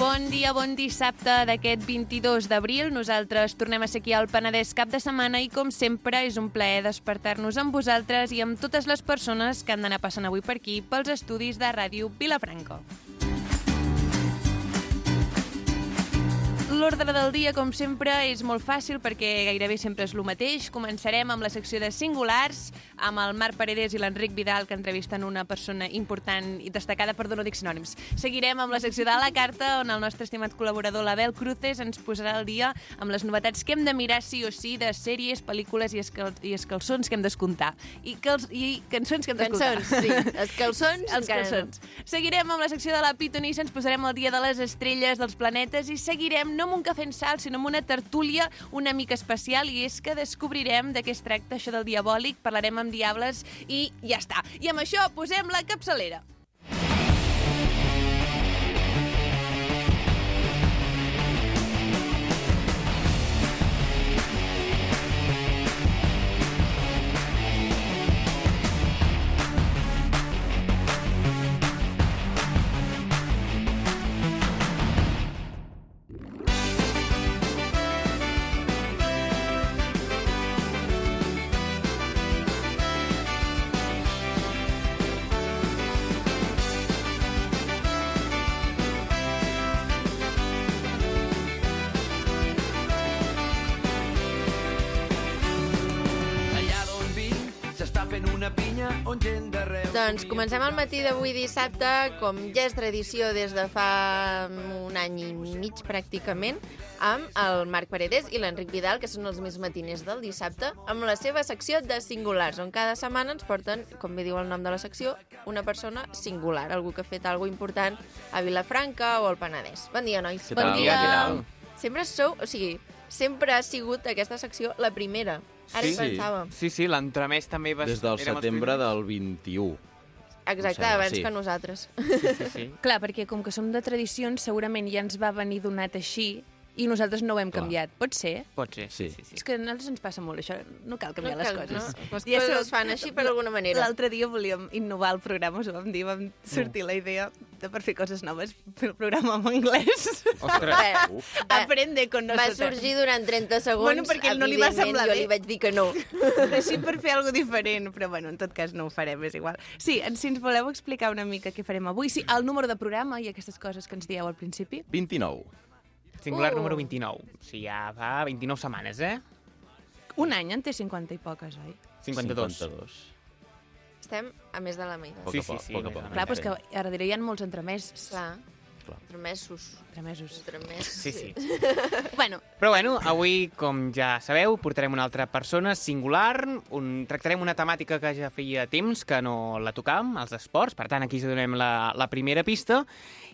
Bon dia, bon dissabte d'aquest 22 d'abril. Nosaltres tornem a ser aquí al Penedès cap de setmana i, com sempre, és un plaer despertar-nos amb vosaltres i amb totes les persones que han d'anar passant avui per aquí pels estudis de Ràdio Vilafranco. L'ordre del dia, com sempre, és molt fàcil perquè gairebé sempre és el mateix. Començarem amb la secció de singulars, amb el Marc Paredes i l'Enric Vidal, que entrevisten una persona important i destacada, perdó, no dic sinònims. Seguirem amb la secció de la carta, on el nostre estimat col·laborador, l'Abel Cruces, ens posarà al dia amb les novetats que hem de mirar sí o sí de sèries, pel·lícules i, escal i escalçons que hem d'escoltar. I, cals I cançons que hem d'escoltar. Cançons, sí. Els calçons, Els calçons. Seguirem amb la secció de la Pitonissa, ens posarem al dia de les estrelles, dels planetes, i seguirem no amb un cafè en sal, sinó amb una tertúlia una mica especial, i és que descobrirem de què es tracta això del diabòlic, parlarem amb diables, i ja està. I amb això posem la capçalera. Doncs comencem el matí d'avui dissabte, com ja és tradició des de fa un any i mig pràcticament, amb el Marc Paredes i l'Enric Vidal, que són els més matiners del dissabte, amb la seva secció de singulars, on cada setmana ens porten, com bé diu el nom de la secció, una persona singular, algú que ha fet alguna important a Vilafranca o al Penedès. Bon dia, nois. Què bon tal? dia. Què tal? Sempre sou, o sigui, sempre ha sigut aquesta secció la primera. Ara Sí. hi pensàvem. Sí, sí, l'entremès també va... Des del setembre del 21. Exacte, sembla, abans sí. que nosaltres. Sí, sí, sí. Clar, perquè com que som de tradicions, segurament ja ens va venir donat així, i nosaltres no ho hem Clar. canviat. Pot ser? Pot ser, sí, Sí. sí. És que a nosaltres ens passa molt això, no cal canviar No les cal, coses. no? Les Ja coses es fan així per alguna manera. L'altre dia volíem innovar el programa, us ho vam dir, vam sortir la idea de per fer coses noves, fer el programa en anglès. Ostres, Va, Uf. va, Aprende con va nosotros. sorgir durant 30 segons. Bueno, perquè no li va semblar jo bé. li vaig dir que no. Així per fer alguna diferent, però bueno, en tot cas no ho farem, és igual. Sí, si ens voleu explicar una mica què farem avui, sí, el número de programa i aquestes coses que ens dieu al principi. 29. Singular Uh. número 29. O sigui, ja fa 29 setmanes, eh? Un any en té 50 i poques, oi? 52. 52. Estem a més de la meitat. Sí, sí, poc, sí, poc a poc. Clar, però és que ara diré, hi ha molts entremesos. Clar, Clar. tremesos. Entremesos. Tremesos. Sí, sí. Bueno, Però bueno, avui, com ja sabeu, portarem una altra persona singular, un, tractarem una temàtica que ja feia temps que no la tocàvem, els esports, per tant aquí us donem la, la primera pista,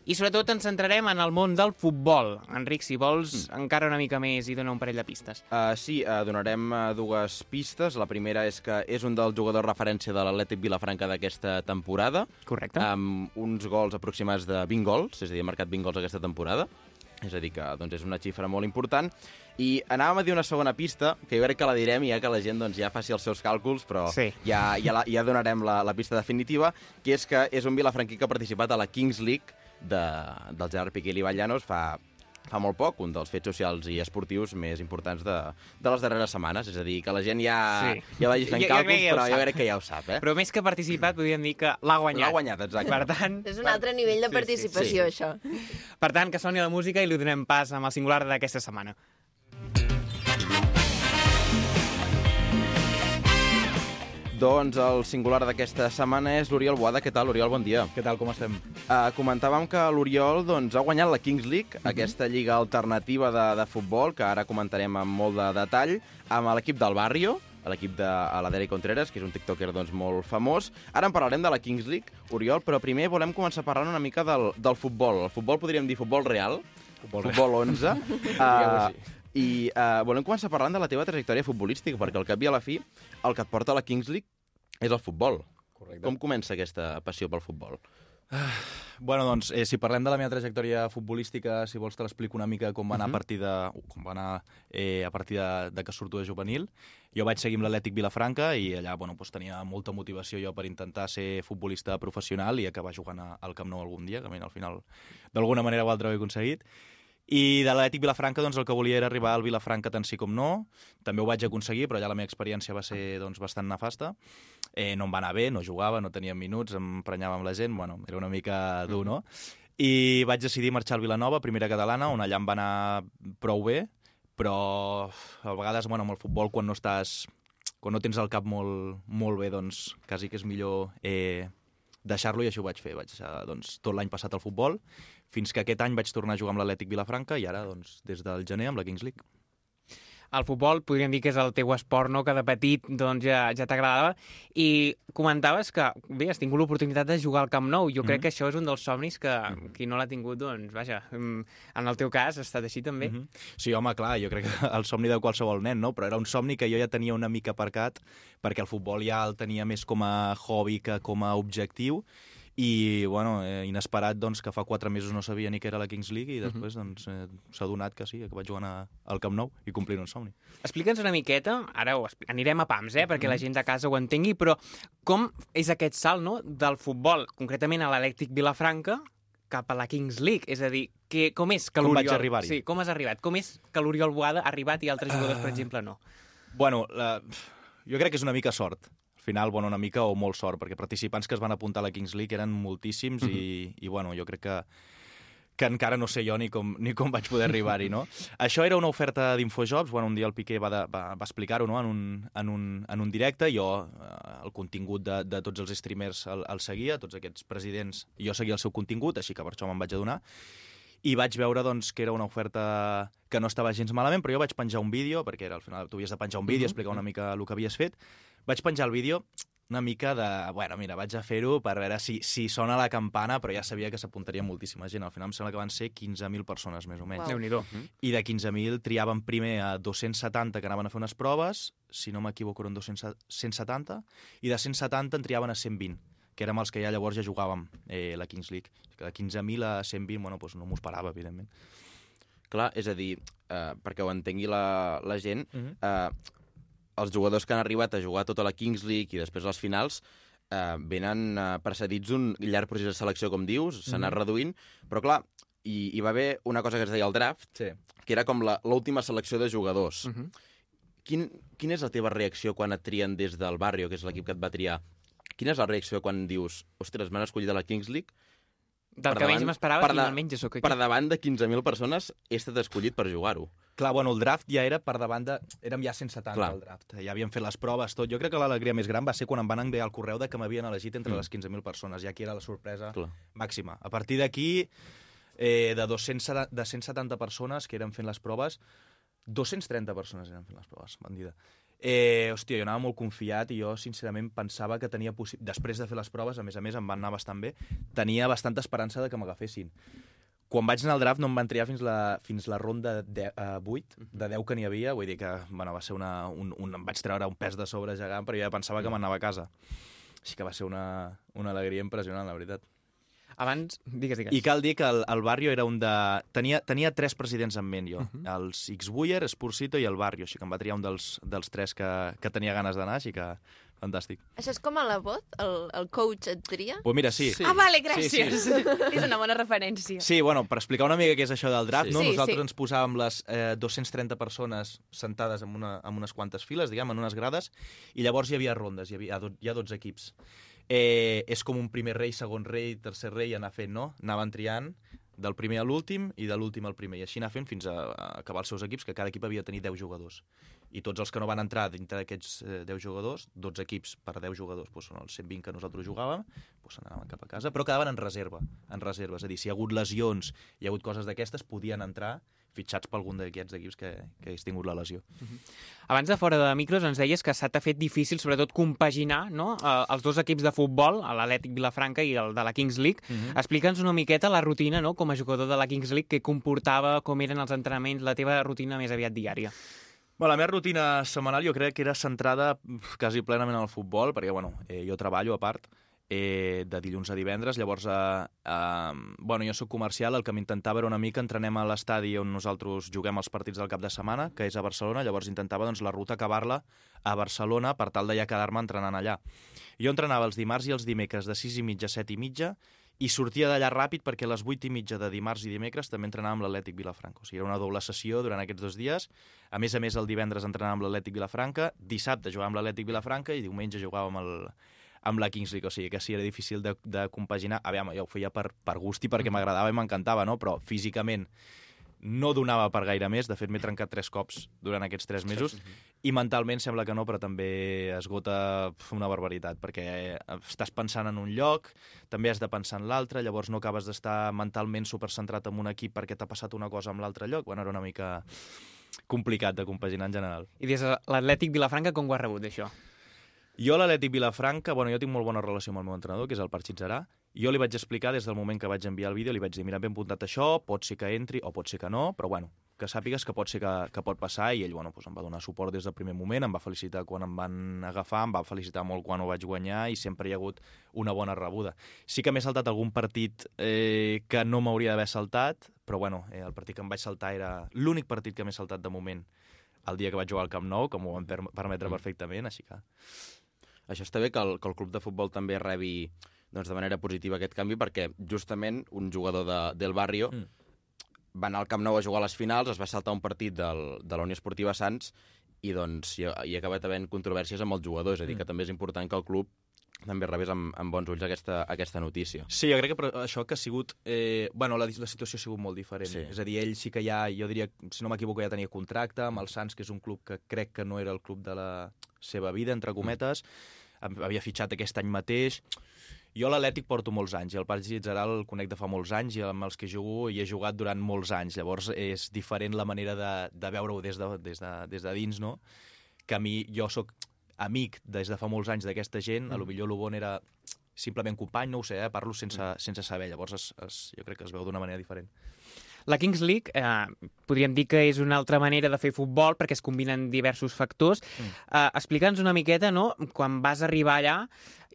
i sobretot ens centrarem en el món del futbol. Enric, si vols, mm. encara una mica més i dona un parell de pistes. Uh, sí, uh, donarem uh, dues pistes. La primera és que és un dels jugadors referència de l'Atlètic Vilafranca d'aquesta temporada, Correcte. amb uns gols aproximats de 20 gols, és a dir, ha marcat 20 gols aquesta temporada. És a dir, que doncs, és una xifra molt important. I anàvem a dir una segona pista, que jo crec que la direm ja que la gent doncs, ja faci els seus càlculs, però Sí. ja, ja, la, ja donarem la, la pista definitiva, que és que és un vilafranquí que ha participat a la Kings League de, del Gerard Piqué i Llanos fa, fa molt poc, un dels fets socials i esportius més importants de, de les darreres setmanes. És a dir, que la gent ja, Sí. ja vagi fent Jo- jo crec càlculs, que ja però jo crec que ja ho sap, eh? Però més que participat, podríem dir que l'ha guanyat. L'ha guanyat, exacte. Per tant, És un altre nivell de Sí, sí, participació, sí. això. per tant, que soni la música i li donem pas amb el singular d'aquesta setmana. Doncs el singular d'aquesta setmana és l'Oriol Boada. Què tal, Oriol? Bon dia. Què tal, com estem? Uh, comentàvem que l'Oriol doncs, ha guanyat la Kings League, aquesta lliga alternativa de, de futbol, que ara comentarem amb molt de detall, amb l'equip del Barrio, l'equip de a la Deri Contreras, que és un tiktoker doncs, molt famós. Ara en parlarem de la Kings League, Oriol, però primer volem començar parlant una mica del, del futbol. El futbol podríem dir futbol real, Futbol futbol 11. Digueu-ho uh. I uh, volem començar parlant de la teva trajectòria futbolística, perquè al cap i a la fi el que et porta a la Kings League és el futbol. Correcte. Com comença aquesta passió pel futbol? Bueno, doncs, eh, si parlem de la meva trajectòria futbolística, si vols te l'explico una mica com va anar Mhm. a partir de, com va anar, eh, a partir de, de que surto de juvenil. Jo vaig seguir amb l'Atlètic Vilafranca i allà bueno, doncs, tenia molta motivació jo per intentar ser futbolista professional i acabar jugant a- al Camp Nou algun dia, que mira, al final d'alguna manera o altra ho he aconseguit. I de l'Atlètic Vilafranca doncs, el que volia era arribar al Vilafranca tant sí com no. També ho vaig aconseguir, però allà la meva experiència va ser doncs, bastant nefasta. Eh, no em va anar bé, no jugava, no tenia minuts, em emprenyava amb la gent, bueno, era una mica dur, no? I vaig decidir marxar al Vilanova, primera catalana, on allà em va anar prou bé, però a vegades, bueno, amb el futbol, quan no estàs quan no tens el cap molt, molt bé, doncs quasi que és millor eh, deixar-lo i això ho vaig fer. Vaig deixar doncs, tot l'any passat al futbol, fins que aquest any vaig tornar a jugar amb l'Atlètic Vilafranca i ara, doncs, des del gener amb la Kings League. El futbol podríem dir que és el teu esport, no?, que de petit doncs, ja, ja t'agradava. I comentaves que, bé, has tingut l'oportunitat de jugar al Camp Nou. Jo crec Mhm. que això és un dels somnis que qui no l'ha tingut, doncs, vaja, mm, en el teu cas ha estat així també. Mhm. Sí, home, clar, jo crec que el somni de qualsevol nen, no? Però era un somni que jo ja tenia una mica aparcat, perquè el futbol ja el tenia més com a hobby que com a objectiu, i, bueno, eh, inesperat, doncs, que fa quatre mesos no sabia ni què era la Kings League, i després, doncs, eh, s'ha donat que sí, que vaig jugant a- al Camp Nou i complint un somni. Explica'ns una miqueta, ara ho anirem a pams, eh, perquè la gent de casa ho entengui, però com és aquest salt no, del futbol, concretament a l'Elèctric Vilafranca, cap a la Kings League? És a dir, que, com és que Com l'Oriol... arribar-hi? Sí, com has arribat? Com és que l'Oriol Boada ha arribat i altres jugadors, per exemple, no? Bueno, la... jo crec que és una mica sort. Al final, bueno, una mica o molt sort, perquè participants que es van apuntar a la Kings League eren moltíssims i, i bueno, jo crec que que encara no sé jo ni com, ni com vaig poder arribar-hi, no? Això era una oferta d'Infojobs, bueno, un dia el Piqué va, de, va, va explicar-ho no? en, un, en, un, en un directe, jo eh, el contingut de, de tots els streamers el, el seguia, tots aquests presidents, jo seguia el seu contingut, així que per això me'n vaig adonar, i vaig veure doncs, que era una oferta que no estava gens malament, però jo vaig penjar un vídeo, perquè era, al final tu havies de penjar un vídeo, explicar una mica el que havies fet. Vaig penjar el vídeo una mica de... Bueno, mira, vaig a fer-ho per veure si, si sona la campana, però ja sabia que s'apuntaria moltíssima gent. Al final em sembla que van ser 15.000 persones, més o menys. Uau. Déu-n'hi-do. I de 15.000 triaven primer a 270 que anaven a fer unes proves, si no m'equivoco eren 200, 170, i de 170 en triaven a 120 que érem els que ja llavors ja jugàvem eh, la Kings League. Que de 15.000 a 120, bueno, doncs no m'ho esperava, evidentment. Clar, és a dir, eh, perquè ho entengui la, la gent, Mhm. eh, els jugadors que han arribat a jugar tota la Kings League i després les finals eh, venen eh, precedits d'un llarg procés de selecció, com dius, s'ha anat Mhm. reduint, però clar, hi, hi va haver una cosa que es deia el draft, Sí. que era com la- l'última selecció de jugadors. Uh -huh. Quin, quina és la teva reacció quan et trien des del Barrio, que és l'equip que et va triar? Quina és la reacció quan dius, ostres, m'han escollit a la Kings League, Del Per que menys davant- m'esperava, per de- finalment ja sóc aquí. per davant de 15.000 persones he estat escollit per jugar-ho. Clar, bueno, el draft ja era per davant de... Érem ja 170 Clar. al draft. Ja havíem fet les proves, tot. Jo crec que l'alegria més gran va ser quan em van enviar el correu de que m'havien elegit entre Mm. les 15.000 persones. Ja aquí era la sorpresa Clar. màxima. A partir d'aquí, eh, de, 200, de 170 persones que eren fent les proves, 230 persones eren fent les proves, bandida. Eh, hòstia, jo anava molt confiat i jo, sincerament, pensava que tenia... Després de fer les proves, a més a més, em van anar bastant bé, tenia bastanta esperança de que m'agafessin. Quan vaig anar al draft no em van triar fins la, fins la ronda de, uh, 8, de 10 que n'hi havia, vull dir que bueno, va ser una, un, un, em vaig treure un pes de sobre gegant, però ja pensava que m'anava a casa. Així que va ser una, una alegria impressionant, la veritat. Abans, digues, digues. I cal dir que el, el Barrio era un de... Tenia, tenia tres presidents en ment, jo. Uh -huh. Els X-Buyer, Spursito i el Barrio, així que em va triar un dels, dels tres que, que tenia ganes d'anar, així que fantàstic. Això és com a la vot? El, el coach et tria? Pues mira, sí. Sí. Ah, vale, Sí, gràcies. sí. és una bona referència. Sí, bueno, per explicar una mica què és això del draft, Sí. no? Sí, nosaltres sí. ens posàvem les eh, 230 persones sentades en, una, en unes quantes files, diguem, en unes grades, i llavors hi havia rondes, hi havia hi ha 12 equips. Eh, és com un primer rei, segon rei, tercer rei, anar fent, no? Anaven triant del primer a l'últim i de l'últim al primer, i així anar fent fins a, a acabar els seus equips, que cada equip havia de tenir 10 jugadors. I tots els que no van entrar dintre d'aquests eh, 10 jugadors, 12 equips per 10 jugadors, doncs són els 120 que nosaltres jugàvem, doncs anaven cap a casa, però quedaven en reserva, en reserva. És a dir, si hi ha hagut lesions, hi ha hagut coses d'aquestes, podien entrar fitxats per algun d'aquests equips que, que hagués tingut la lesió. Abans de fora de micros ens deies que s'ha fet difícil, sobretot, compaginar no? eh, els dos equips de futbol, l'Atlètic Vilafranca i el de la Kings League. Mm -hmm. Explica'ns una miqueta la rutina, no?, com a jugador de la Kings League, que comportava, com eren els entrenaments, la teva rutina més aviat diària. Bueno, la meva rutina setmanal jo crec que era centrada quasi plenament al futbol, perquè bueno, eh, jo treballo a part, eh, de dilluns a divendres. Llavors, eh, eh, bueno, jo sóc comercial, el que m'intentava era una mica entrenem a l'estadi on nosaltres juguem els partits del cap de setmana, que és a Barcelona, llavors intentava doncs, la ruta acabar-la a Barcelona per tal de ja quedar-me entrenant allà. Jo entrenava els dimarts i els dimecres de 6 i mitja a 7 i mitja i sortia d'allà ràpid perquè a les 8 i mitja de dimarts i dimecres també entrenava amb l'Atlètic Vilafranca. O sigui, era una doble sessió durant aquests dos dies. A més a més, el divendres entrenava amb l'Atlètic Vilafranca, dissabte jugàvem amb l'Atlètic Vilafranca i diumenge jugàvem amb, el, amb la Kings League. O sigui, que sí, era difícil de, de compaginar. Aviam, jo ho feia per, per gust i perquè m'agradava i m'encantava, no? Però físicament no donava per gaire més. De fet, m'he trencat tres cops durant aquests tres mesos. I mentalment sembla que no, però també esgota una barbaritat, perquè estàs pensant en un lloc, també has de pensar en l'altre, llavors no acabes d'estar mentalment supercentrat en un equip perquè t'ha passat una cosa amb l'altre lloc. Bueno, era una mica complicat de compaginar en general. I des de l'Atlètic Vilafranca, com ho has rebut, d'això? Jo a l'Atlètic Vilafranca, bueno, jo tinc molt bona relació amb el meu entrenador, que és el Parxit Zerà, i jo li vaig explicar des del moment que vaig enviar el vídeo, li vaig dir, mira, ben apuntat això, pot ser que entri o pot ser que no, però bueno, que sàpigues que pot ser que, que pot passar i ell bueno, doncs em va donar suport des del primer moment, em va felicitar quan em van agafar, em va felicitar molt quan ho vaig guanyar i sempre hi ha hagut una bona rebuda. Sí que m'he saltat algun partit eh, que no m'hauria d'haver saltat, però bueno, eh, el partit que em vaig saltar era l'únic partit que m'he saltat de moment el dia que vaig jugar al Camp Nou, que m'ho van per permetre perfectament, així que... Això està bé que el, que el club de futbol també rebi doncs, de manera positiva aquest canvi, perquè justament un jugador de, del barrio Mm. va anar al Camp Nou a jugar a les finals, es va saltar un partit del, de la Unió Esportiva Sants i doncs hi ha, hi ha acabat havent controvèrsies amb el jugador, és a dir, Mm. que també és important que el club també rebés amb, amb bons ulls aquesta, aquesta notícia. Sí, jo crec que això que ha sigut... Eh, bueno, la, la situació ha sigut molt diferent. Sí. És a dir, ell sí que ja, jo diria, si no m'equivoco, ja tenia contracte amb el Sants, que és un club que crec que no era el club de la seva vida, entre cometes. Mm. Havia fitxat aquest any mateix. Jo l'Atlètic porto molts anys, i el Parc Gitzerà el conec de fa molts anys, i amb els que jugo hi he jugat durant molts anys. Llavors és diferent la manera de, de veure-ho des, de, des, de, des de dins, no? Que a mi, jo sóc amic des de fa molts anys d'aquesta gent, a lo millor el bon era simplement company, no ho sé, eh? parlo sense, sense saber, llavors es, es, jo crec que es veu d'una manera diferent. La Kings League, eh, podríem dir que és una altra manera de fer futbol perquè es combinen diversos factors. Mm. Eh, Explica'ns una miqueta, no?, quan vas arribar allà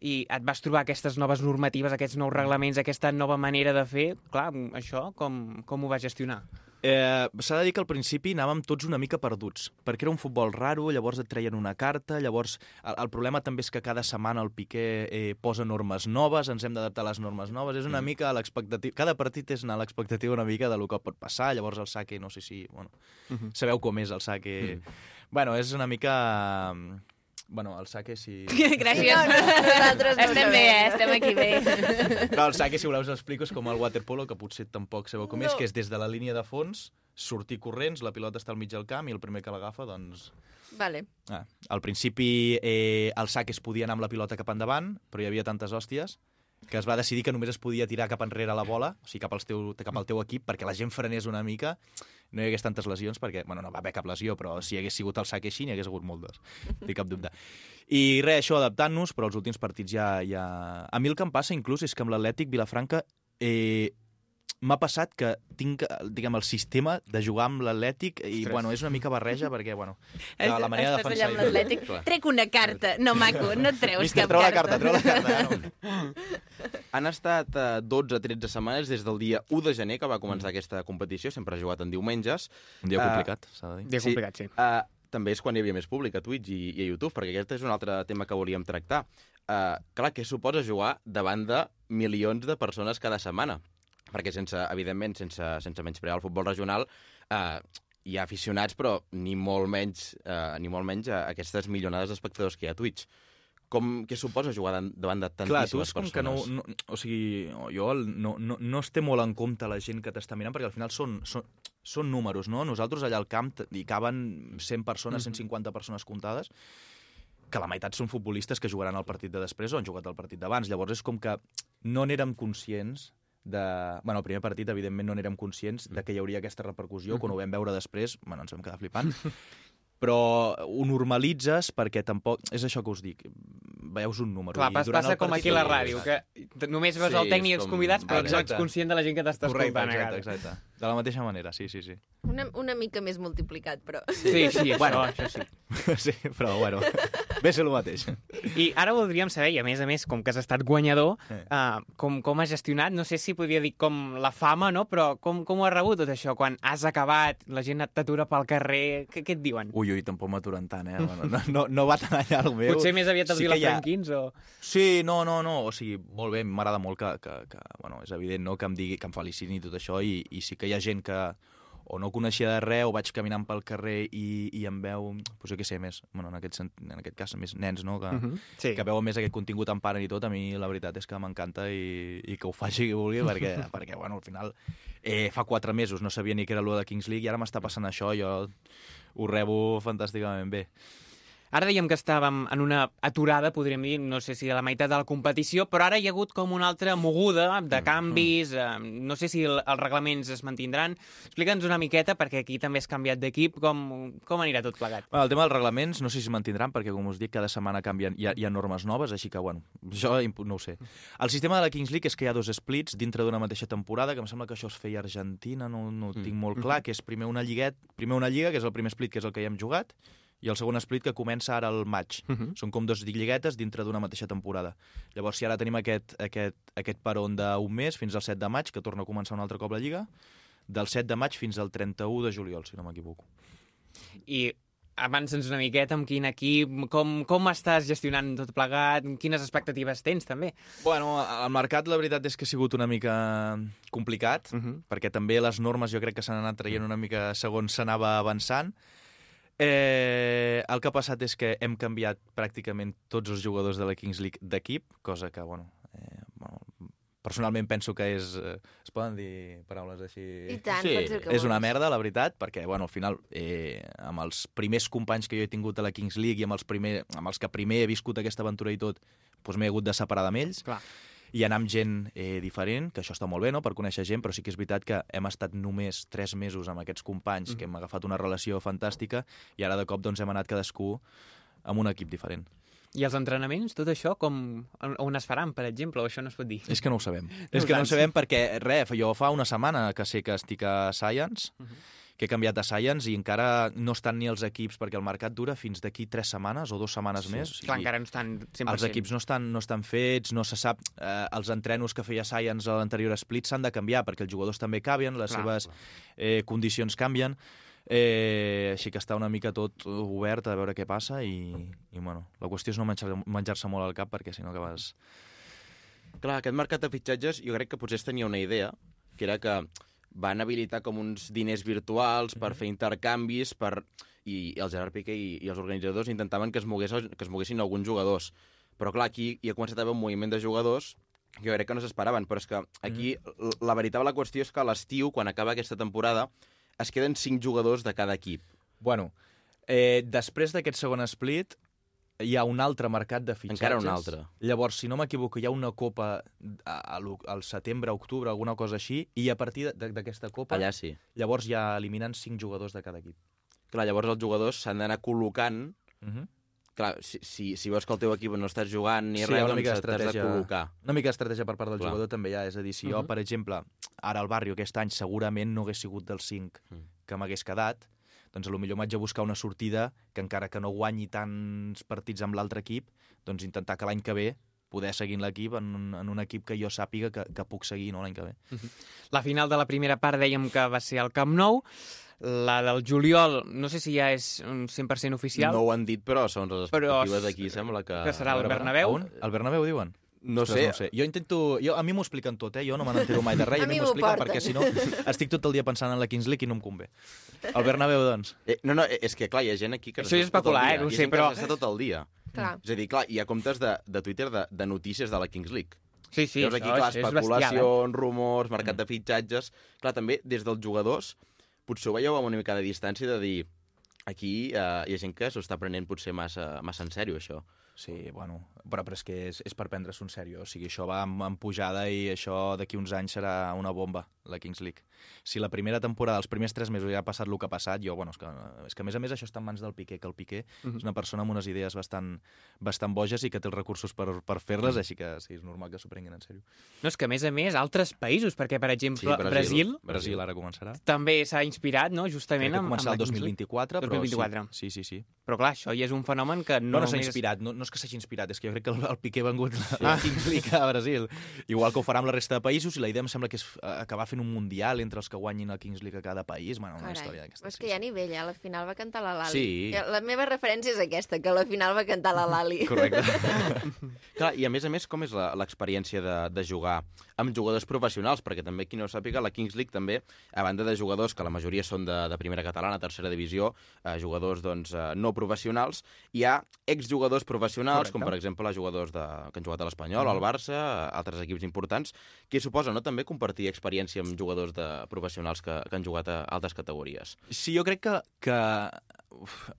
i et vas trobar aquestes noves normatives, aquests nous reglaments, aquesta nova manera de fer, clar, això com, com ho vas gestionar? Eh, S'ha de dir que al principi anàvem tots una mica perduts, perquè era un futbol raro, llavors et treien una carta, llavors el, el problema també és que cada setmana el Piqué eh, posa normes noves, ens hem d'adaptar a les normes noves, és una mm. mica a l'expectativa... Cada partit és anar a l'expectativa una mica de lo que pot passar, llavors el saque, no sé si... Bueno, uh -huh. Sabeu com és el saque... Mm. Bueno, és una mica... Bueno, el saque, si... Gràcies. No, no, nosaltres no estem bé, eh? estem aquí bé. No, el saque, si voleu, us explico, és com el waterpolo, que potser tampoc sabeu com No. és, que és des de la línia de fons, sortir corrents, la pilota està al mig del camp i el primer que l'agafa, doncs... Vale. Ah, al principi eh, el sac es podia anar amb la pilota cap endavant, però hi havia tantes hòsties que es va decidir que només es podia tirar cap enrere la bola, o sigui, cap, als teu, cap al teu equip, perquè la gent frenés una mica, no hi hagués tantes lesions, perquè, bueno, no va haver cap lesió, però si hagués sigut el sac així, n'hi hagués hagut moltes, no tinc cap dubte. I res, això, adaptant-nos, però els últims partits ja, ja... A mi el que em passa, inclús, és que amb l'Atlètic Vilafranca eh, m'ha passat que tinc, diguem, el sistema de jugar amb l'Atlètic i, Ostres. bueno, és una mica barreja perquè, bueno, la, la manera de Estàs allà defensar... amb l'Atlètic. Trec una carta. No, maco, no et treus Mister, cap treu la carta. carta, treu la carta. Ja no. Han estat eh, 12-13 setmanes des del dia 1 de gener que va començar mm. aquesta competició, sempre ha jugat en diumenges. Un dia complicat, s'ha de dir. Dia complicat, sí. Uh, també és quan hi havia més públic a Twitch i, i a YouTube, perquè aquest és un altre tema que volíem tractar. Uh, clar, què suposa jugar davant de milions de persones cada setmana? Perquè, sense, evidentment, sense, sense menysprear el futbol regional, uh, hi ha aficionats, però ni molt menys, uh, ni molt menys uh, aquestes milionades d'espectadors que hi ha a Twitch. Com, què suposa jugar davant de Clar, tu tantíssimes és com persones? que no, no... O sigui, jo el- no, no, no es té molt en compte la gent que t'està mirant, perquè al final són, són, són números, no? Nosaltres allà al camp hi caben 100 persones, 150 persones comptades, que la meitat són futbolistes que jugaran el partit de després o han jugat el partit d'abans. Llavors és com que no n'érem conscients de... Bueno, el primer partit, evidentment, no n'érem conscients de que hi hauria aquesta repercussió. Quan ho vam veure després, bueno, ens vam quedar flipant. Però ho normalitzes perquè tampoc... És això que us dic. Veus un número. Clar, i pas, passa com aquí a la ràdio, que només veus Sí, el tècnic i els convidats, però Exacte. no ets conscient de la gent que t'està escoltant. exacte, exacte. De la mateixa manera, sí, sí, sí. Una, una mica més multiplicat, però... Sí, sí, Bueno. això, això sí. sí, però bueno. Ve ser el mateix. I ara voldríem saber, i a més a més, com que has estat guanyador, Eh. com, com has gestionat, no sé si podria dir com la fama, no? però com, com ho has rebut tot això? Quan has acabat, la gent t'atura pel carrer, què, què et diuen? Ui, ui, tampoc m'aturen tant, eh? Bueno, no, no, no va tan allà el meu. Potser més aviat els Sí hi ha- vilafranquins o... Sí, no, no, no, o sigui, molt bé, m'agrada molt que, que, que, bueno, és evident, no?, que em digui, que em felicitin i tot això, i, i sí que hi ha gent que o no coneixia de res, o vaig caminant pel carrer i, i em veu, doncs jo què sé, més, bueno, en aquest, en aquest cas, més nens, no?, que, uh -huh. Sí. que veuen més aquest contingut en paren i tot, a mi la veritat és que m'encanta i, i que ho faci qui vulgui, perquè, perquè bueno, al final eh, fa quatre mesos no sabia ni què era allò de Kings League i ara m'està passant això, jo ho rebo fantàsticament bé. Ara dèiem que estàvem en una aturada, podríem dir, no sé si a la meitat de la competició, però ara hi ha hagut com una altra moguda de canvis, eh, no sé si el, els reglaments es mantindran. Explica'ns una miqueta, perquè aquí també has canviat d'equip, com, com anirà tot plegat? Bueno, el tema dels reglaments no sé si es mantindran perquè, com us dic, cada setmana canvien, hi ha, hi ha normes noves, així que, bueno, jo no ho sé. El sistema de la Kings League és que hi ha dos splits dintre d'una mateixa temporada, que em sembla que això es feia a Argentina, no, no ho tinc molt clar, que és primer una lliguet, primer una lliga, que és el primer split, que és el que ja hem jugat, i el segon split que comença ara al maig. Uh -huh. Són com dos lliguetes dintre d'una mateixa temporada. Llavors, si ara tenim aquest, aquest, aquest peron d'un mes, fins al 7 de maig, que torna a començar un altre cop la lliga, del 7 de maig fins al 31 de juliol, si no m'equivoco. I avança'ns una miqueta amb quin equip, com, com estàs gestionant tot plegat, quines expectatives tens, també. Bueno, el mercat la veritat és que ha sigut una mica complicat, Uh -huh. perquè també les normes jo crec que s'han anat traient una mica segons s'anava avançant. Eh, el que ha passat és que hem canviat pràcticament tots els jugadors de la Kings League d'equip, cosa que, bueno, eh, bueno, personalment penso que és... Eh, es poden dir paraules així... I tant, Sí, que és una merda, la veritat, perquè, bueno, al final, eh, amb els primers companys que jo he tingut a la Kings League i amb els, primer, amb els que primer he viscut aquesta aventura i tot, doncs m'he hagut de separar d'ells Clar. I anar amb gent eh, diferent, que això està molt bé, no?, per conèixer gent, però sí que és veritat que hem estat només tres mesos amb aquests companys, Mhm. que hem agafat una relació fantàstica, i ara de cop doncs hem anat cadascú amb un equip diferent. I els entrenaments, tot això, com, on- es faran, per exemple, o això no es pot dir? És que no ho sabem. No és que no ho sabem perquè, res, jo fa una setmana que sé que estic a Science, Mhm. Que he canviat a Science i encara no estan ni els equips, perquè el mercat dura fins d'aquí tres setmanes o dues setmanes Sí, més. Clar, encara no estan 100%. els equips no estan, no estan fets, no se sap... Eh, els entrenos que feia Science a l'anterior split s'han de canviar perquè els jugadors també canvien, les Clar, seves eh, condicions canvien. Eh, així que està una mica tot obert a veure què passa i, i bueno, la qüestió és no menjar- menjar-se molt al cap perquè si no acabes... Clar, aquest mercat de fitxatges jo crec que potser es tenia una idea, que era que van habilitar com uns diners virtuals per fer intercanvis, per... i el Gerard Piqué i, i els organitzadors intentaven que es, mogués, que es moguessin alguns jugadors. Però clar, aquí hi ha començat a haver un moviment de jugadors que jo crec que no s'esperaven, però és que aquí mm. la veritable qüestió és que a l'estiu, quan acaba aquesta temporada, es queden cinc jugadors de cada equip. Bueno, eh, després d'aquest segon split hi ha un altre mercat de fitxatges. Encara un altre. Llavors, si no m'equivoco, hi ha una copa al setembre, octubre, alguna cosa així, i a partir d'aquesta copa, Allà sí. llavors ja eliminen cinc jugadors de cada equip. Clar, llavors els jugadors s'han d'anar col·locant Uh -huh. Clar, si, si, si veus que el teu equip no estàs jugant ni Sí, res, una doncs t'has de col·locar. Una mica d'estratègia per part del Clar. jugador també hi ha. És a dir, si jo, Mhm. per exemple, ara al barri aquest any segurament no hagués sigut dels 5 Mm. que m'hagués quedat, doncs a lo millor m'haig de buscar una sortida que encara que no guanyi tants partits amb l'altre equip, doncs intentar que l'any que ve poder seguir en l'equip en, un- en un equip que jo sàpiga que, que puc seguir no, l'any que ve. La final de la primera part dèiem que va ser al Camp Nou. La del juliol, no sé si ja és un 100% oficial. No ho han dit, però són les Però expectatives d'aquí, sembla que... que serà al Bernabéu. On? Al Bernabéu, diuen? No Ostres, sé, no sé. Jo intento... Jo, a mi m'ho expliquen tot, eh? Jo no me n'entero mai de res, A a mi m'ho expliquen porten. perquè si no estic tot el dia pensant en la Kings League i no em convé. El Bernabéu, doncs. Eh, no, no, és que, clar, hi ha gent aquí que... Això és especular, eh, ha sé, però- està tot el dia. Clar. És a dir, clar, hi ha comptes de, de Twitter de, de notícies de la Kings League. Sí, sí, Llavors aquí, això clar, és, és bestial. especulacions, rumors, mercat de fitxatges... Clar, també, des dels jugadors, potser ho veieu amb una mica de distància de dir aquí eh, hi ha gent que s'ho està prenent potser massa, massa en sèrio, això. Sí, bueno, però, però és que és, és per prendre-s'ho en sèrio. O sigui, això va en, en pujada i això d'aquí uns anys serà una bomba, la Kings League. Si la primera temporada, els primers tres mesos ja ha passat el que ha passat, jo, bueno, és que, és que a més a més això està en mans del Piqué, que el Piqué Mhm. és una persona amb unes idees bastant, bastant boges i que té els recursos per, per fer-les, així que sí, és normal que s'ho prenguin en sèrio. No, és que a més a més, altres països, perquè per exemple, Sí, Brasil. Brasil, Brasil ara començarà. també s'ha inspirat, no?, justament Crec que amb, començarà el la Kings League. 2024, però 2024. Sí, sí, sí. Però clar, això ja és un fenomen que no, No, no s'ha només... inspirat, no, no és que s'hagi inspirat, és que jo crec que el, el Piqué ha vengut Kings League a Brasil. Igual que ho farà amb la resta de països, i la idea em sembla que és eh, acabar fent un mundial entre els que guanyin la Kings League a cada país. Bueno, una història Carai, d'aquesta. és que hi ha nivell, eh? A la final va cantar la Lali. Sí. La meva referència és aquesta, que a la final va cantar la Lali. Correcte. Clar, i a més a més, com és la- l'experiència de, de jugar amb jugadors professionals? Perquè també, qui no ho sàpiga, la Kings League també, a banda de jugadors que la majoria són de, de primera catalana, tercera divisió, eh, jugadors doncs, eh, no professionals, hi ha exjugadors professionals, Correcte. com per exemple jugadors de, que han jugat a l'Espanyol, al Barça, a altres equips importants, que suposa no, també compartir experiència amb jugadors de professionals que, que han jugat a altres categories. Sí, jo crec que... que uf,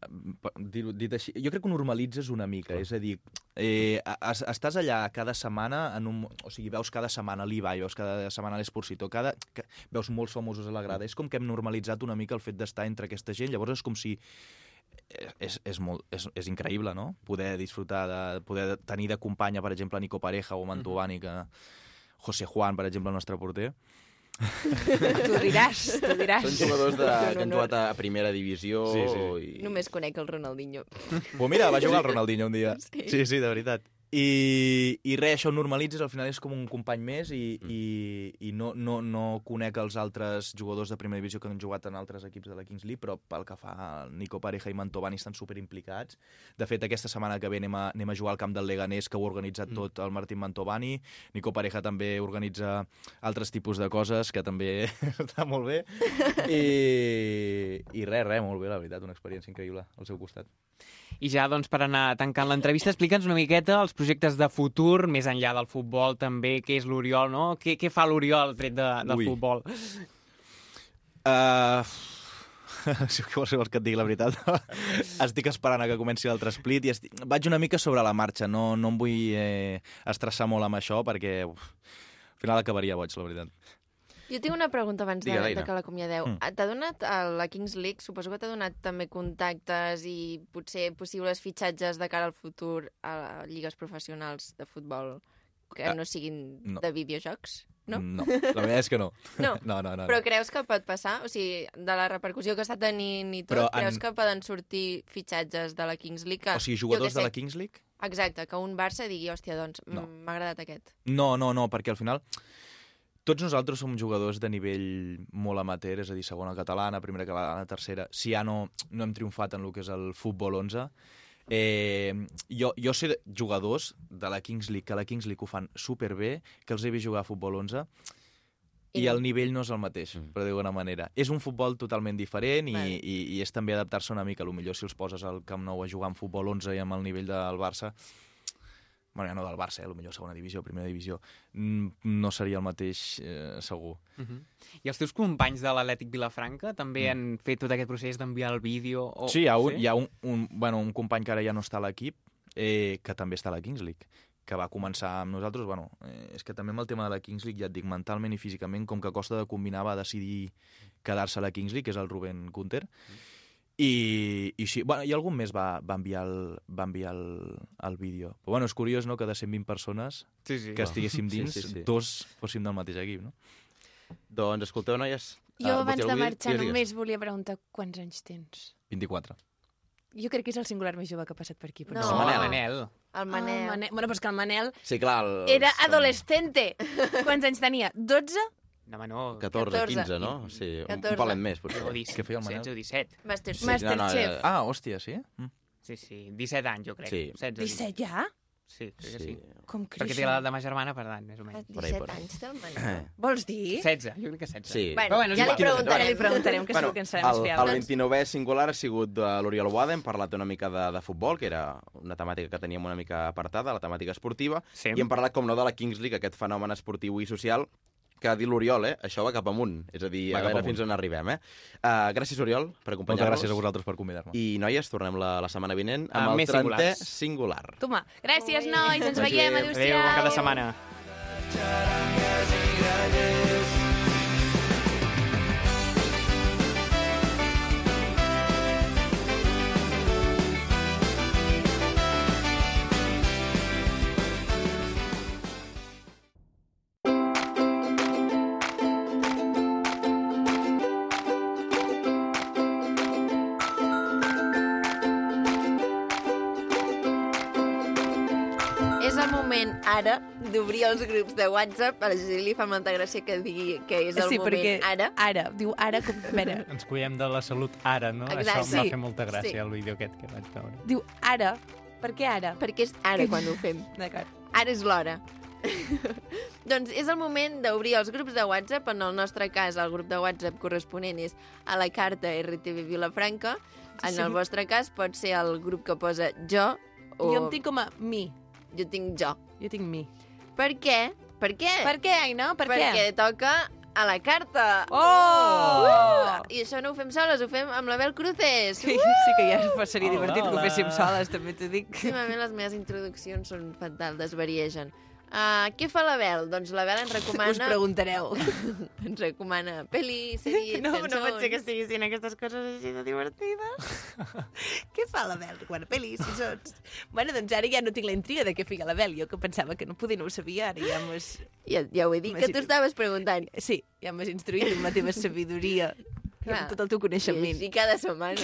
dit, dit així, jo crec que ho normalitzes una mica, és a dir, eh, es, estàs allà cada setmana, en un, o sigui, veus cada setmana l'Ibai, veus cada setmana l'Esporcito, cada, que, veus molts famosos a la grada, és com que hem normalitzat una mica el fet d'estar entre aquesta gent, llavors és com si és, és, és, molt, és, és increïble, no? Poder disfrutar, de, poder tenir de companya, per exemple, Nico Pareja o Mantovani, que José Juan, per exemple, el nostre porter. Tu diràs, tu diràs. Són jugadors de, No, no, que han no. jugat a primera divisió Sí, sí. i... Només conec el Ronaldinho. Pues mira, va jugar el Ronaldinho un dia. Sí. Sí, sí, de veritat. I, i res, això ho normalitzes, al final és com un company més i, Mm. i, i no, no, no conec els altres jugadors de primera divisió que han jugat en altres equips de la Kings League, però pel que fa a Nico Pareja i Mantovani estan super implicats. De fet, aquesta setmana que ve anem a, anem a jugar al camp del Leganés, que ho ha organitzat Mm. tot el Martín Mantovani. Nico Pareja també organitza altres tipus de coses, que també està molt bé. I, i res, res, molt bé, la veritat, una experiència increïble al seu costat. I ja, doncs, per anar tancant l'entrevista, explica'ns una miqueta els projectes de futur, més enllà del futbol també, què és l'Oriol, no? Què, què fa l'Oriol tret de, del Ui. futbol? Uh... si vols, vols que et digui la veritat. estic esperant a que comenci l'altre split i estic... vaig una mica sobre la marxa. No, no em vull eh, estressar molt amb això perquè uf, al final acabaria boig, la veritat. Jo tinc una pregunta abans de, de que l'acomiadeu. Mm. T'ha donat a la Kings League, suposo que t'ha donat també contactes i potser possibles fitxatges de cara al futur a lligues professionals de futbol que Ah, no siguin no. de videojocs? No? No, la veritat és que no. No. No, no, no. Però no. creus que pot passar? O sigui, de la repercussió que està tenint i tot, Però creus en- que poden sortir fitxatges de la Kings League? Que, O sigui, jugadors de la Kings League? Exacte, que un Barça digui, hòstia, doncs, No. m'ha agradat aquest. No, no, no, perquè al final tots nosaltres som jugadors de nivell molt amateur, és a dir, segona catalana, primera catalana, tercera. Si ja no, no hem triomfat en el que és el futbol 11, eh, jo, jo sé de jugadors de la Kings League, que la Kings League ho fan superbé, que els he vist jugar a futbol 11, I el nivell no és el mateix, Mm. per dir-ho d'alguna manera. És un futbol totalment diferent i, Vale. i, i és també adaptar-se una mica. A lo millor si els poses al Camp Nou a jugar en futbol 11 i amb el nivell del Barça, bueno, ja no del Barça, eh, millor segona divisió, primera divisió, mm, no seria el mateix eh, segur. Uh -huh. I els teus companys de l'Atlètic Vilafranca també Mm. han fet tot aquest procés d'enviar el vídeo? O... Sí, hi ha, un, hi ha un, un, bueno, un company que ara ja no està a l'equip, eh, que també està a la Kings League, que va començar amb nosaltres. Bueno, eh, és que també amb el tema de la Kings League, ja et dic, mentalment i físicament, com que costa de combinar, va decidir quedar-se a la Kings League, que és el Ruben Gunter. I, i sí, bueno, i algun més va, va enviar, el, va enviar el, el vídeo. Però bueno, és curiós, no?, que de 120 persones sí, sí. que estiguéssim Sí, dins, sí, sí. dos fóssim del mateix equip, no? Doncs escolteu, noies... Jo, ah, abans de dir- marxar, digues, digues. només volia preguntar quants anys tens. 24. Jo crec que és el singular més jove que ha passat per aquí. Però No. sé. Manel. Manel. El Ah, Manel. el Manel. Bueno, però és que el Manel Sí, clar... El, era adolescente. Quants anys tenia? 12? No, home, no. 14, 14. 15, no? Sí, un, 14. un palet més, potser. No, 17, Què feia el Manel? 16 o 17. Master Sí, Masterchef. no, no, eh, Ah, hòstia, sí? Mm. Sí, sí, 17 anys, jo crec. Sí. 16, 17 ja? Sí, crec que Sí. sí. Com Perquè creix? té l'edat de ma germana, per tant, més o menys. Per ahí, 17 per ahí. anys té el Manel. Vols dir? 16, jo crec que 16. Sí. Bueno, Però bueno, ja li. Ara li preguntarem, que Bueno, segur que en serà més el, fiable. el 29è singular ha sigut de l'Oriol Boada, hem parlat una mica de, de futbol, que era una temàtica que teníem una mica apartada, la temàtica esportiva, Sí. i hem parlat, com no, de la Kings League, aquest fenomen esportiu i social, que ha dit l'Oriol, eh? Això va cap amunt. És a dir, Va a veure amunt. fins on arribem, eh? Uh, gràcies, Oriol, per Moltes acompanyar-nos. gràcies a vosaltres per convidar-me. I, noies, tornem la, la setmana vinent Amb amb el més 30è singulars. singular. Toma. Gràcies, nois. Ens veiem. Adéu-siau. Adéu, bon cap de setmana. és ara d'obrir els grups de WhatsApp. A la Gili li fa molta gràcia que digui que és el sí, moment perquè ara. Ara, diu ara, com... A veure, Ens cuidem de la salut ara, no? Exacte. Això em va Sí. fer molta gràcia, Sí. el vídeo aquest que vaig veure. diu ara. Per què ara? Perquè és ara quan ho fem. D'acord. Ara és l'hora. doncs és el moment d'obrir els grups de WhatsApp. En el nostre cas, el grup de WhatsApp corresponent és a la carta RTV Vilafranca. En Sí. el vostre cas pot ser el grup que posa jo o... Jo em tinc com a mi. Jo tinc jo. Jo tinc mi. Per què? Per què? Per què, Aina? Per Perquè què? toca a la carta. Oh! Uh! I això no ho fem soles, ho fem amb la Bel Cruces. Sí, sí que ja seria Hola, divertit que ho hola. féssim soles, també t'ho dic. Últimament les meves introduccions són fatals, desvariegen. Uh, què fa la Bel? Doncs la Bel ens Us recomana, preguntareu. ens recomana pel·lis, sèries, No, cançons... no pot ser que estiguessin aquestes coses així de divertides. què fa la Bel? Quan a pel·lis, si sots... Bueno, doncs ara ja no tinc la intriga de què fica la Bel. Jo que pensava que no podia, no ho sabia, ara ja m'has... Ja, ja ho he dit, que tu estaves preguntant. Sí, ja m'has instruït amb la teva sabidoria Clar. amb tot el teu I coneixement. així cada setmana.